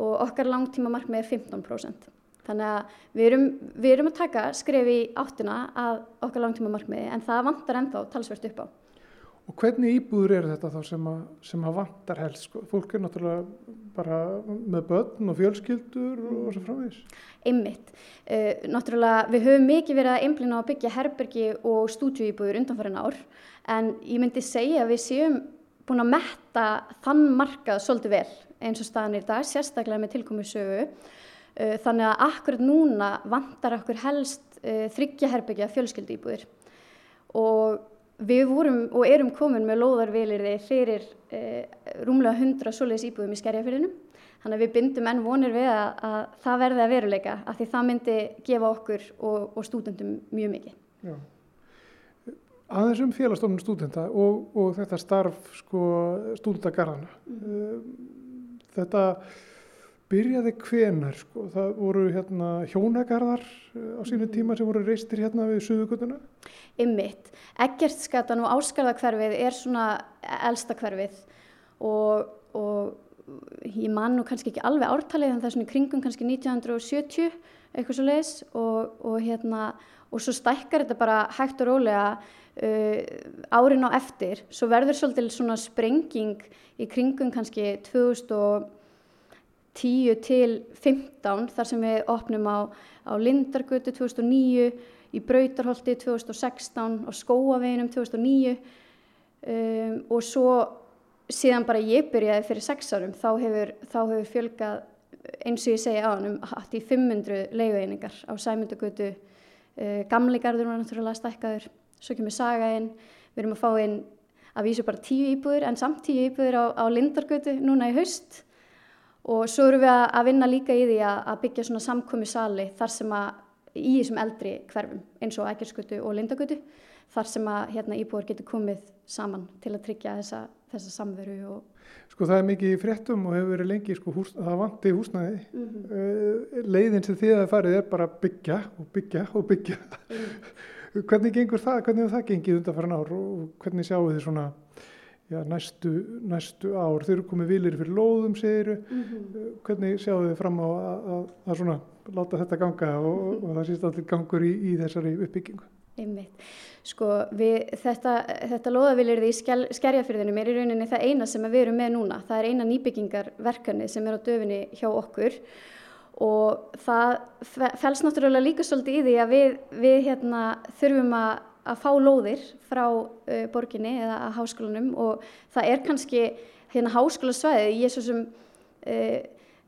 og okkar langtíma markmið er 15%. Þannig að við erum, við erum að taka skref í áttina að okkar langtíma markmiði en það vantar ennþá talsvert upp á. Og hvernig íbúður eru þetta þá sem að, sem að vantar helst? Sko? Fólk er náttúrulega bara með börn og fjölskyldur og svo framvegis. Einmitt. Uh, náttúrulega við höfum mikið verið að einblina á byggja herbergi og stúdíuíbúður undanfærin ár en ég myndi segja að við séum búin að metta þann markað svolítið vel eins og staðan í dag, sérstaklega með tilkomu sögu. Uh, þannig að akkurat núna vantar okkur helst uh, þryggja herbergi að fjölskyldíbúður og Við vorum og erum komin með lóðarvelirði fyrir eh, rúmlega 100 svoleiðis íbúðum í skerjafyrðinum. Þannig að við bindum enn vonir við að, að það verði að veruleika af því það myndi gefa okkur og, og stúdendum mjög mikið. Já. Aðeins um félagstofnum stúdenda og, og þetta starf sko, stúdendagarðana. Mm. Þetta byrjaði hvenar, sko. það voru hérna hjónagarðar á sínu tíma sem voru reistir hérna við Suðugutuna. Ymmitt. Eggertskatan og Áskarðakverfið er svona elsta hverfið og, og ég man nú kannski ekki alveg ártalið en það er svona kringum kannski 1970 eitthvað svo leiðis og, og hérna og svo stækkar þetta bara hægt og rólega uh, árin á eftir svo verður svolítið svona sprenging í kringum kannski 2010 til 15 þar sem við opnum á, á Lindargötu 2009 í Brautarholti 2016 og Skóaveginum 2009 um, og svo síðan bara ég byrjaði fyrir sex árum þá hefur, þá hefur fjölgað eins og ég segja á hann um hatt í 500 leiðueiningar á Sæmundagötu. Uh, Gamligarður var náttúrulega stækkaður. Svo kemur Saga inn. Við erum að fá inn að vísu bara tíu íbúður en samt tíu íbúður á, á Lindargötu núna í haust og svo erum við að, vinna líka í því að, að byggja svona samkomi sali þar sem að í þessum eldri hverfum eins og ægjarskutu og lindagötu þar sem að hérna, íbúar getur komið saman til að tryggja þessa, þessa samveru. Og... Sko það er mikið í fréttum og hefur verið lengi sko hús, það vanti húsnæði. Mm -hmm. Leiðin sem þið að farið er bara byggja og byggja og byggja. Mm. *laughs* hvernig gengur það, hvernig það gengið undan farin ár og hvernig sjáu þið svona já, næstu, næstu ár? Þeir eru komið vilir fyrir lóðum segiru, mm -hmm. hvernig sjáu þið fram á að, að, að svona láta þetta ganga og, og það sést allir gangur í, í þessari uppbyggingu? Einmitt. Sko við, þetta, þetta loðavilirði í skerjafyrðinum er í rauninni það eina sem við erum með núna. Það er eina nýbyggingarverkefni sem er á döfinni hjá okkur og það fels náttúrulega líka svolítið í því að við, við hérna, þurfum að, að fá lóðir frá uh, borginni eða að háskólanum og það er kannski hérna háskólasvæði, ég svo sem uh,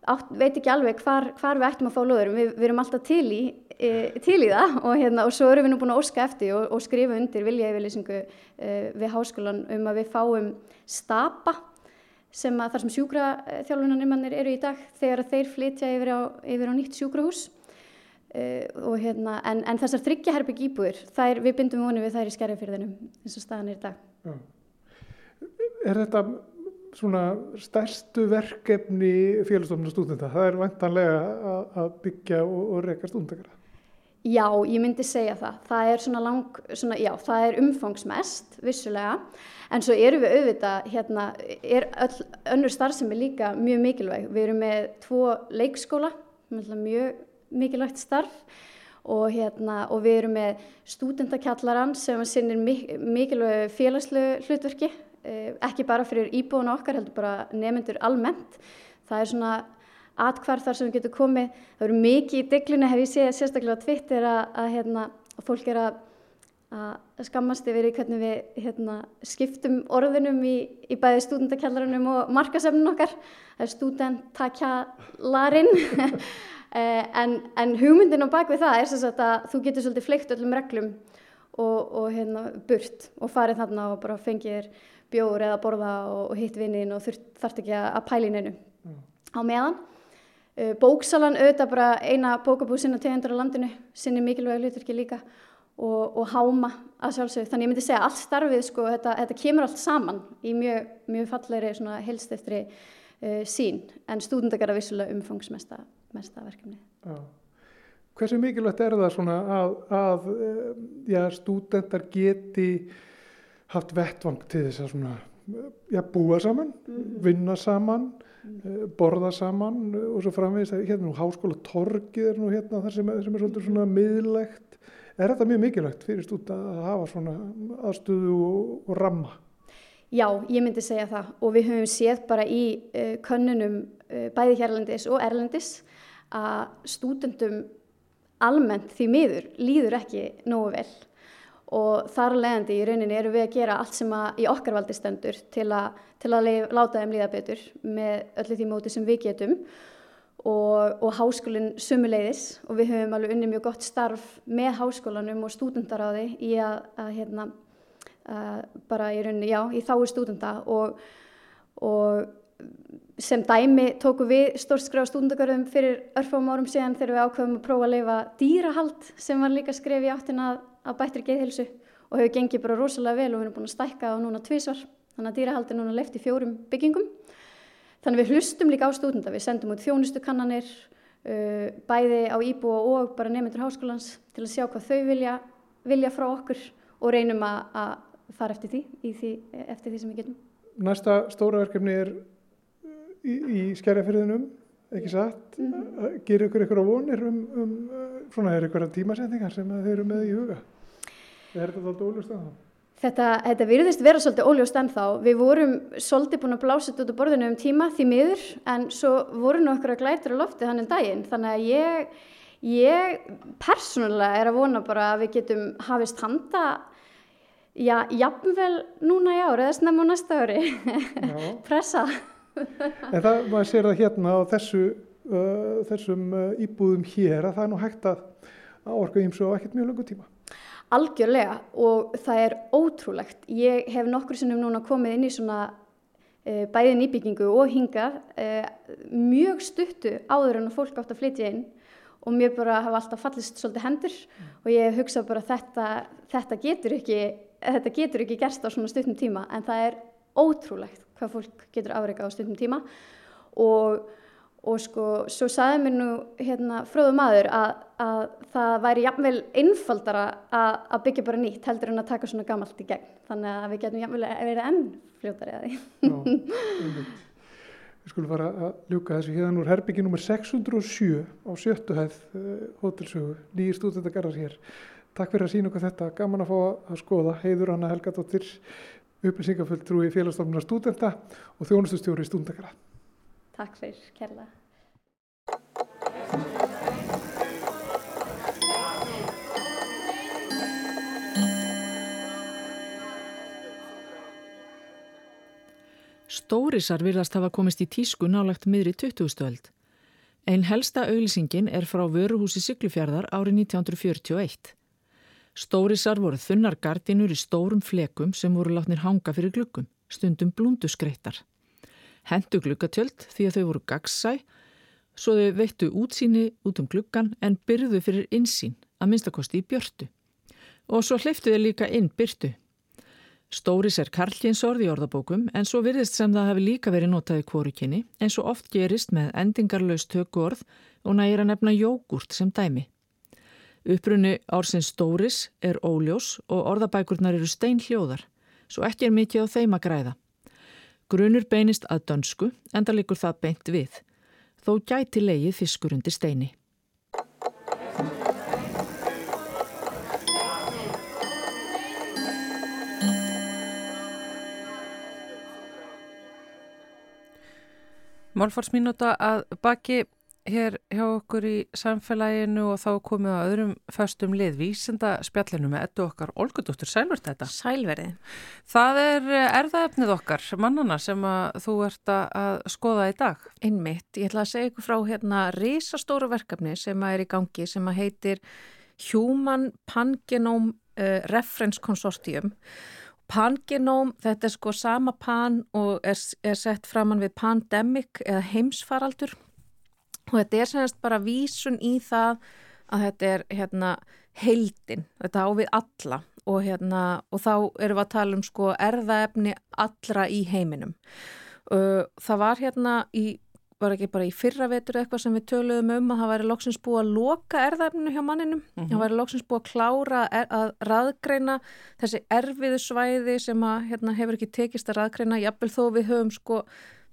átt, veit ekki alveg hvar, hvar við ættum að fá lóður, við, við erum alltaf til í, uh, til í það og, hérna, og svo erum við nú búin að óska eftir og, og skrifa undir vilja yfirlýsingu við háskólan um að við fáum stapa sem að þar sem sjúkraþjálfunarnimannir eru í dag þegar þeir flytja yfir á, yfir á nýtt sjúkrahús uh, hérna, en, en þessar þryggjaherbygg íbúður, þær, við bindum voni við þær í skerjafyrðinum eins og staðan er í dag. Já. Er þetta svona stærstu verkefni félagsstofnum stúdenda? Það er vantanlega að byggja og, og reyka stúndakara? Já, ég myndi segja það. Það er svona lang, svona, já, það er umfangsmest, vissulega, en svo eru við auðvitað, hérna, er öll, önnur starfsemi líka mjög mikilvæg. Við erum með tvo leikskóla, mjög mikilvægt starf og, hérna, og við erum með stúdendakjallaran sem sinnir mikilvæg félagslegu hlutverki, eh, ekki bara fyrir íbúinu okkar, heldur bara nefnendur almennt. Það er svona atkvarð þar sem við getum komið. Það eru mikið í deglunni, hef ég séð sérstaklega á Twitter að, að, hérna, fólk er að, að skammast yfir í hvernig við hérna, skiptum orðunum í, í bæði stúdendakjallarunum og markasefnun okkar. Stúdentakjallarinn. *laughs* Eh, en, en hugmyndin á bakvið það er að þú getur svolítið fleikt öllum reglum og, og hérna, burt og farið þarna og bara fengir bjóður eða borða og, og hitt vinnin og þarf ekki að pælininu mm. á meðan Eh, bóksalan auðvitað bara eina bókabúð sinna tegundur á landinu, sinni mikilvæg hlutverki líka og, og háma að sjálfsögðu. Þannig ég myndi segja allt starfið, sko, þetta, þetta kemur allt saman í mjög, mjög fallegri helsteftri uh, eh, sín en stúdendakar að vissulega umfangsmesta verkefni. Já. Hversu mikilvægt er það svona að, að eh, já, stúdendar geti haft vettvang til þess að svona, já, búa saman, mm -hmm. vinna saman Eh, borða saman og svo framvegist að hérna nú háskóla torgið er nú hérna þar sem, sem er svolítið svona miðlegt. Er þetta mjög mikilvægt fyrir stúta að hafa svona aðstöðu og, og ramma? Já, ég myndi segja það. Og við höfum séð bara í uh, könnunum uh, bæði hérlendis og erlendis að stúdendum almennt því miður líður ekki nógu vel. Og þar leðandi í rauninni eru við að gera allt sem í okkar valdi stendur til að, til að leif, láta þeim líða betur með öllu því móti sem við getum og, og háskólinn sumuleiðis og við höfum alveg unni mjög gott starf með háskólanum og stúdendaráði í að, að hérna að bara í rauninni, já, í þái stúdenda og, og sem dæmi tóku við stórskráð stúdendagörðum fyrir örfum árum síðan þegar við ákveðum að prófa að leifa dýrahald sem var líka skref í áttina að á bættri geðhilsu og hefur gengið bara rosalega vel og við erum búin að stækka á núna tvísvar þannig að dýrahald er núna left í fjórum byggingum þannig við hlustum líka á stúdenda við sendum út þjónustukannanir uh, bæði á íbúa og bara nefndur háskólans til að sjá hvað þau vilja, vilja frá okkur og reynum að, að fara eftir því, því eftir því sem við getum Næsta stóra verkefni er í, í skerjafyrðinum ekki satt, mm -hmm. gerir ykkur ykkur á vonir um, um svona er ykkur tímasendingar sem þeir eru með í huga Er þetta alltaf óljóst ennþá? Þetta, þetta virðist vera svolítið óljóst ennþá. Við vorum svolítið búin að blása þetta út á borðinu um tíma því miður en svo voru nú okkur að glæta á lofti þannig daginn. Þannig að ég, ég persónulega er að vona bara að við getum hafist handa já, jafnvel núna í ári eða snemma á næsta ári. *laughs* Pressa. en það, maður sér það hérna á þessu, uh, þessum uh, íbúðum hér að það er nú hægt að orka ímsu á ekkert mjög langu tíma. Algjörlega og það er ótrúlegt. Ég hef nokkur sinnum núna komið inn í svona e, bæði nýbyggingu og hingað e, mjög stuttu áður en fólk átt að flytja inn og mér bara hafa alltaf fallist svolítið hendur mm. og ég hugsa bara þetta, þetta, getur ekki, þetta getur ekki gerst á svona stuttum tíma en það er ótrúlegt hvað fólk getur afreikað á stuttum tíma og og sko, svo saði mér nú hérna fröðu maður að, að það væri jafnvel einfaldara að, að byggja bara nýtt heldur en að taka svona gammalt í gegn. Þannig að við getum jafnvel að vera enn fljótari að því. Já, Við skulum fara að ljúka þessu hérna úr herbyggi nr. 607 á sjöttuhæð uh, eh, hótelsögu, nýjir stúdendagarðar hér. Takk fyrir að sína okkur þetta, gaman að fá að skoða heiður Anna Helgadóttir upplýsingafull trúi félagsstofnunar stúdenda og þjónustustjóri stúdendagarða Takk fyrir kærlega. Stórisar virðast hafa komist í tísku nálagt miðri 20. öld. Einn helsta auðlýsingin er frá vöruhúsi Siglufjörðar árið 1941. Stórisar voru þunnar gardinur í stórum flekum sem voru látnir hanga fyrir glukkum, stundum blúnduskreittar hendu glukkatjöld því að þau voru gagsæ, svo þau veittu útsýni út um glukkan en byrðu fyrir insýn, að minnstakosti í björtu. Og svo hleyftu þau líka inn byrtu. Stóris er karlkinsorð í orðabókum en svo virðist sem það hafi líka verið notað í kvorukinni eins og oft gerist með endingarlaust tökuorð og nægir að nefna jógurt sem dæmi. Upprunni ársins Stóris er óljós og orðabækurnar eru steinhljóðar, svo ekki er mikið á þeim að græða. Grunur beinist að dönsku, enda likur það beint við. Þó gæti leið fiskur undir steini. Málfarsminúta að baki hér hjá okkur í samfélaginu og þá komið á öðrum föstum lið vísenda spjallinu með ettu okkar Olgudóttur Sælverð þetta. Sælverði. Það er erðaefnið okkar, mannana sem að þú ert að skoða í dag. Einmitt, ég ætla að segja ykkur frá hérna risastóru verkefni sem að er í gangi sem að heitir Human Pangenome uh, Reference Consortium Pangenóm, þetta er sko sama pan og er, er sett framann við pandemic eða heimsfaraldur. Og þetta er semst bara vísun í það að þetta er hérna heildin, þetta á við alla. Og hérna og þá erum við að tala um sko erðaefni allra í heiminum. Það var hérna í var ekki bara í fyrra vetur eitthvað sem við töluðum um að það væri loksins búið að loka erðæfninu hjá manninum, mm -hmm. það væri loksins búið að klára er, að raðgreina þessi erfiðu svæði sem að hérna, hefur ekki tekist að raðgreina, jafnvel þó við höfum sko,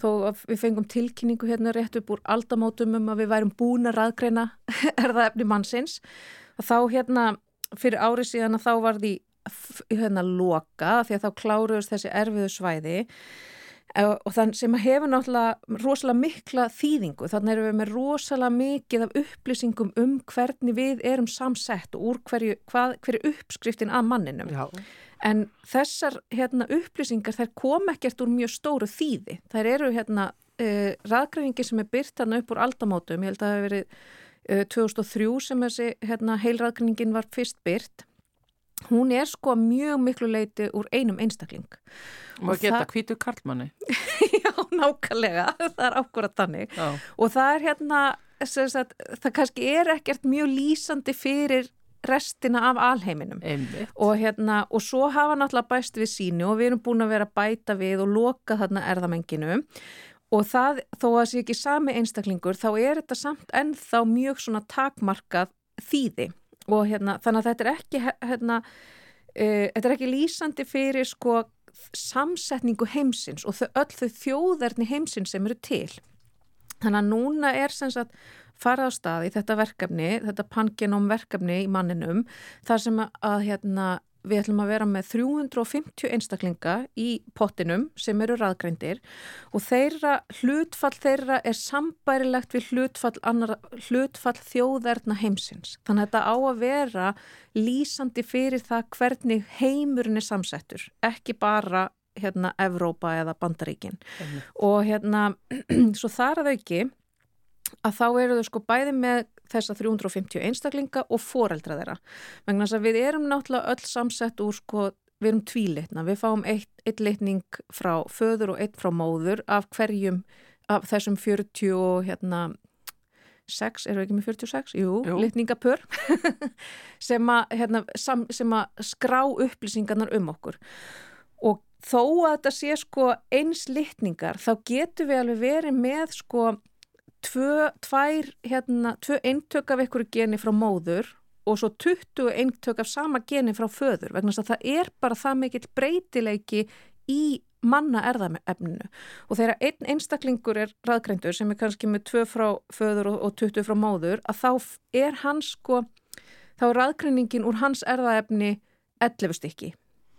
þó við fengum tilkynningu hérna rétt upp úr aldamótum um að við værum búin að raðgreina *laughs* erðæfni mannsins, þá hérna fyrir árið síðan að þá var því hérna loka því að þá kláruðist þessi erfiðu svæði og þann sem hefur náttúrulega rosalega mikla þýðingu, þannig erum við með rosalega mikið af upplýsingum um hvernig við erum samsett og úr hverju, hvað, hverju uppskriftin að manninum. Já. En þessar hérna, upplýsingar þær kom ekkert úr mjög stóru þýði. Þær eru hérna uh, raðgræfingi sem er byrt hérna upp úr aldamótum, ég held að það hefur verið uh, 2003 sem þessi hérna, heilraðgræningin var fyrst byrt hún er sko mjög miklu leiti úr einum einstakling. Og, og geta hvítu karlmanni. *laughs* Já, nákvæmlega, það er ákvörðat þannig. Já. og það er hérna sagt, það kannski er ekkert mjög lýsandi fyrir restina af alheiminum. Og, hérna, og svo hafa náttúrulega bæst við sínu og við erum búin að vera bæta við og loka þarna erðamenginu. Og það, þó að það sé ekki sami einstaklingur þá er þetta samt ennþá mjög svona takmarkað þýði og hérna, þannig að þetta er ekki hérna, uh, þetta er ekki lýsandi fyrir sko samsetningu heimsins og þau, öll þau þjóðarni heimsins sem eru til. Þannig að núna er sem sagt farað á stað í þetta verkefni, þetta pangenóm verkefni í manninum þar sem að hérna við ætlum að vera með 350 einstaklinga í pottinum sem eru raðgrændir og þeirra hlutfall þeirra er sambærilegt við hlutfall, annar, hlutfall þjóðerna heimsins. Þannig að þetta á að vera lýsandi fyrir það hvernig heimurinn er samsettur, ekki bara hérna Evrópa eða Bandaríkin. Og hérna, *clears throat* svo þar að auki að þá eru þau sko bæði með þessa 350 einstaklinga og foreldra þeirra. Vegna þess að við erum náttúrulega öll samsett úr sko, við erum tvílitna, við fáum eitt, eitt litning frá föður og eitt frá móður af hverjum, af þessum 40 og hérna 6, eru við ekki með 46? Jú, Jú. litningapör *laughs* sem, hérna, að skrá upplýsingarnar um okkur og þó að þetta sé sko eins litningar þá getur við alveg verið með sko tvö, tvær, hérna, tvö eintök af einhverju geni frá móður og svo 20 eintök af sama geni frá föður vegna að það er bara það mikill breytileiki í manna erðamefninu og þegar einn einstaklingur er raðgreindur sem er kannski með tvö frá föður og, og 20 frá móður að þá er hans sko, þá er raðgreiningin úr hans erðaefni 11 stykki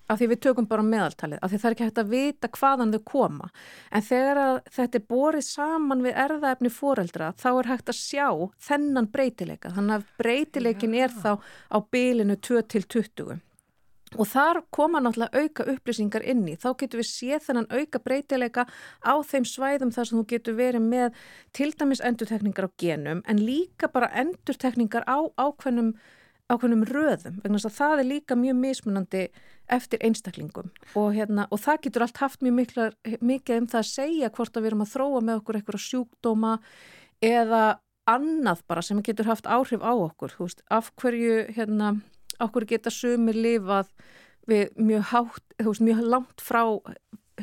af því við tökum bara meðaltalið, af því það er ekki hægt að vita hvaðan þau koma. En þegar þetta er borið saman við erðaefni fóreldra, þá er hægt að sjá þennan breytileika. Þannig að breytileikin er þá á bylinu 2-20. Og þar koma náttúrulega auka upplýsingar inni. Þá getur við séð þennan auka breytileika á þeim svæðum þar sem þú getur verið með til dæmis endurtekningar á genum, en líka bara endurtekningar á ákveðnum ákveðnum röðum, vegna þess að það er líka mjög mismunandi eftir einstaklingum. Og, hérna, og það getur allt haft mjög mikla, mikið um það að segja hvort að við erum að þróa með okkur eitthvað sjúkdóma eða annað bara sem getur haft áhrif á okkur, veist, af hverju hérna, okkur geta sumir lifað við mjög hátt, veist, mjög langt frá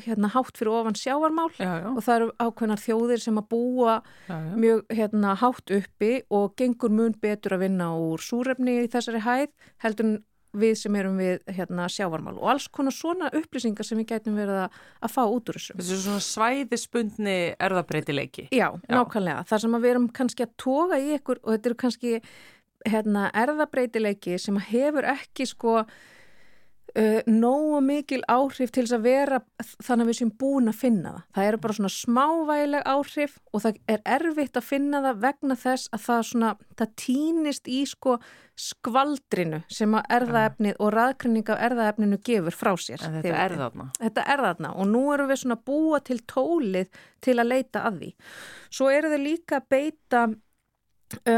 hérna, hátt fyrir ofan sjávarmál já, já. og það eru ákveðnar þjóðir sem að búa Já, mjög hérna, hátt uppi og gengur mun betur að vinna úr súrefni í þessari hæð heldur við sem erum við hérna, sjávarmál og alls konar svona upplýsingar sem við gætum verið að, að fá út úr þessu. Þessu svona svæðispundni erðabreitileiki. Já, Já. nákvæmlega. Það sem að við erum kannski að toga í ykkur og þetta eru kannski hérna, erðabreitileiki sem hefur ekki sko uh, nógu mikil áhrif til þess að vera þannig að við séum búin að finna það. Það eru bara svona smávægileg áhrif og það er erfitt að finna það vegna þess að það, svona, það týnist í sko skvaldrinu sem að erðaefnið og raðkrenning af erðaefninu gefur frá sér. En þetta er þarna. Þetta er þarna og nú erum við svona búa til tólið til að leita að því. Svo eru þau líka að beita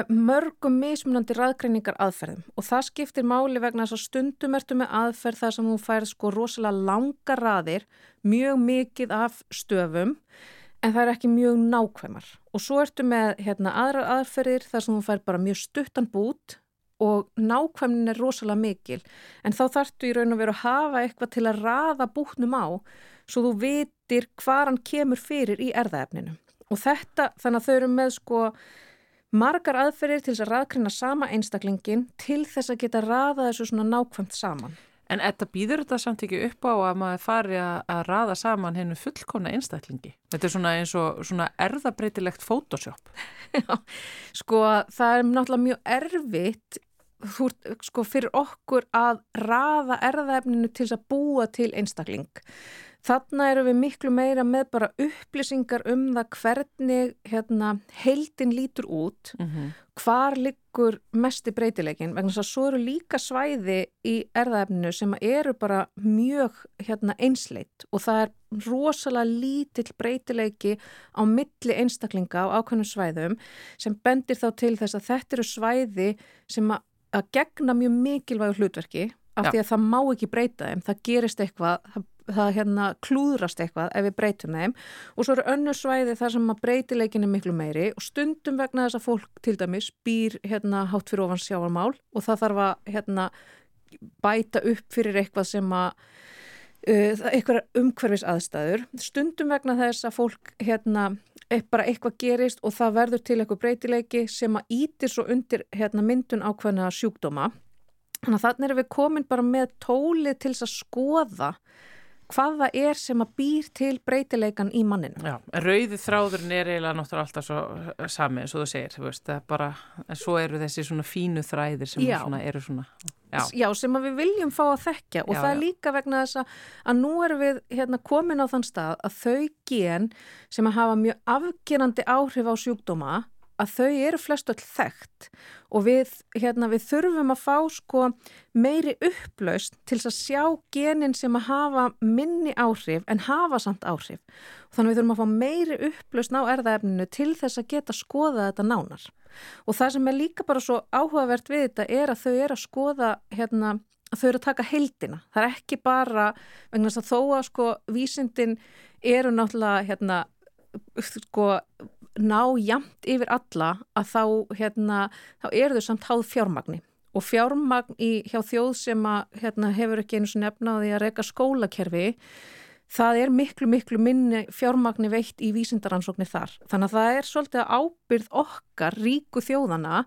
mörgum mismunandi raðgreiningar aðferðum og það skiptir máli vegna þess að stundum ertu með aðferð þar sem þú færð sko rosalega langa raðir, mjög mikið af stöfum en það er ekki mjög nákvæmar. Og svo ertu með hérna, aðrar aðferðir þar sem þú færð bara mjög stuttan bút og nákvæmnin er rosalega mikil en þá þarftu í raun og veru að hafa eitthvað til að raða búknum á svo þú vitir hvað hann kemur fyrir í erðaefninu og þetta þannig að þau eru með sko margar aðferðir til þess að raðkrina sama einstaklingin til þess að geta raða þessu svona nákvæmt saman En þetta býður þetta samt ekki upp á að maður fari að, að raða saman hennu fullkona einstaklingi. Þetta er svona eins og svona erðabreitilegt Photoshop. *laughs* Já, sko það er náttúrulega mjög erfitt þú, ert, sko, fyrir okkur að raða erðaefninu til þess að búa til einstakling. Þarna eru við miklu meira með bara upplýsingar um það hvernig hérna, heildin lítur út, Mm -hmm. hvar liggur mesti breytileikin, vegna þess að svo eru líka svæði í erðaefninu sem eru bara mjög hérna, einsleitt og það er rosalega lítill breytileiki á milli einstaklinga á ákveðnum svæðum sem bendir þá til þess að þetta eru svæði sem að, að gegna mjög mikilvægu hlutverki af Já. því að það má ekki breyta þeim, það gerist eitthvað, það, það hérna klúðrast eitthvað ef við breytum þeim og svo eru önnur svæði þar sem að breytileikin er miklu meiri og stundum vegna þess að fólk til dæmis býr hérna hátt fyrir ofan sjávarmál og það þarf að hérna bæta upp fyrir eitthvað sem að eitthvað umhverfis aðstæður stundum vegna þess að fólk hérna e- bara eitthvað gerist og það verður til eitthvað breytileiki sem að ítir svo undir hérna, myndun ákveðna sjúkdóma. Þannig að þannig erum við komin bara með tólið til þess að skoða hvað það er sem að býr til breytileikan í manninu. Já, en rauði þráðurinn er eiginlega náttúrulega alltaf svo eh, sami eins og þú segir, þú veist, það er bara, en svo eru þessi svona fínu þræðir sem Já. svona eru svona, já, Já, sem að við viljum fá að þekkja og Já, það er líka vegna þess að, að nú erum við hérna, komin á þann stað að þau gen sem að hafa mjög afgerandi áhrif á sjúkdóma að þau eru flest öll þekkt og við, hérna, við þurfum að fá sko meiri upplaust til að sjá genin sem að hafa minni áhrif en hafa samt áhrif. Og þannig við þurfum að fá meiri upplaust á erðaefninu til þess að geta skoða þetta nánar. Og það sem er líka bara svo áhugavert við þetta er að þau eru að skoða hérna að þau eru að taka heildina. Það er ekki bara, vegna þess að þó að sko vísindin eru náttúrulega hérna sko ná jamt yfir alla að þá hérna, þá eru þau samt háð fjármagni og fjármagn í hjá þjóð sem að hérna, hefur ekki einu á því að reyka skólakerfi það er miklu, miklu minni fjármagni veitt í vísindaransóknir þar. Þannig að það er svolítið ábyrð okkar ríku þjóðana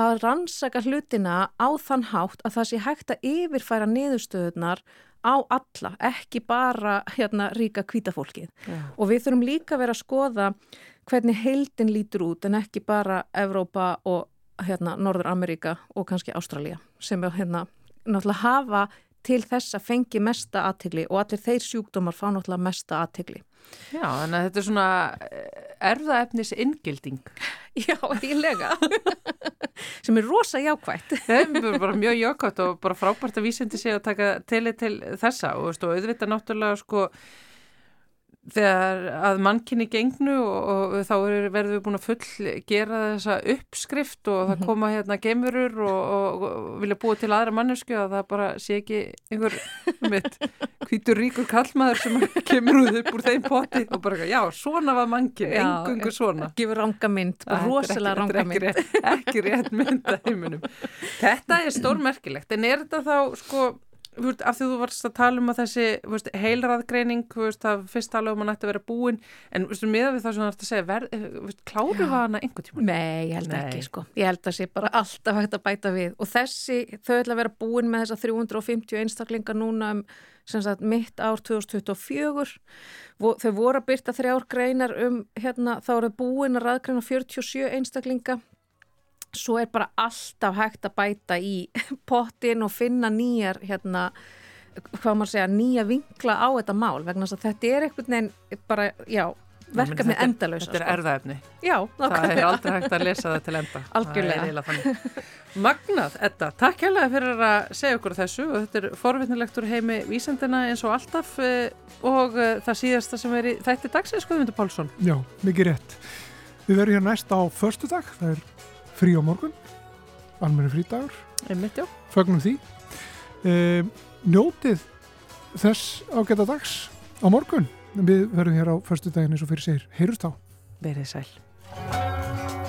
að rannsaka hlutina á þann hátt að það sé hægt að yfirfæra niðurstöðunar á alla, ekki bara hérna ríka kvítafólkið. já. Og við þurfum líka að vera að skoða hvernig heildin lítur út en ekki bara Evrópa og hérna Norður Ameríka og kannski Ástralía sem er hérna náttúrulega hafa til þess að fengi mesta aðtigli og allir þeir sjúkdómar fá náttúrulega mesta aðtigli. Já, en þetta er svona erðaefnis inngilding. *laughs* Já, ílega. *laughs* sem er rosa jákvætt. *laughs* Það er bara mjög jökvæmt og bara frábært að vísindi sig að taka til til þessa og, veist, og auðvitað náttúrulega sko þegar að mannkynni gengnu og, og þá er, verðum við búin að full gera þessa uppskrift og það koma hérna gemurur og, og, og vilja búa til aðra mannesku að það bara sé ekki einhver mitt hvítur ríkur kallmaður sem *laughs* kemur út upp úr þeim poti og bara, já, svona var mannkynni, Já, engungu svona. Gefur ranga mynd, rosalega ranga mynd. ekki rétt, rétt mynd að heiminum. Þetta er stórmerkilegt, en er þetta þá sko af því þú varst að tala um að þessi veist, heilraðgreining, það fyrst tala um að nætti að vera búin, en með við það sem þú ætti að segja, ver, veist, kláru við hana einhvern tíma? Nei, ég held Nei. ekki sko, ég held að það sé bara alltaf hægt að bæta við. Og þessi, þau ætla að vera búin með þessa 350 einstaklingar núna um sagt, mitt ár 2024 þau voru að byrta þrjár greinar um, hérna, þá eru búin að raðgreina 47 einstaklinga svo er bara alltaf hægt að bæta í *laughs* pottin og finna nýjar hérna, hvað maður segja, nýja vinkla á þetta mál vegna þess að þetta er einhvern veginn bara, já, verkefni endalösa. Þetta er sko. erðaefni. Já. Það er aldrei hægt að lesa það til enda. *laughs* Algjörlega. Magnað, Edda, takk hérlega fyrir að segja okkur þessu og þetta er forvittnilegt úr heimi vísendina eins og alltaf eh, og eh, það síðasta sem er í þætti dagsins, Guðmundur Pálsson. Já, mikið rétt. Við verðum hér næst á förstu dag, það er frí á morgun. Almenni frítagur fögnum því. E, njótið þess ágæta dags á morgun. Við verðum hér á förstu daginn eins og fyrir sér heyrust á Verðið sæl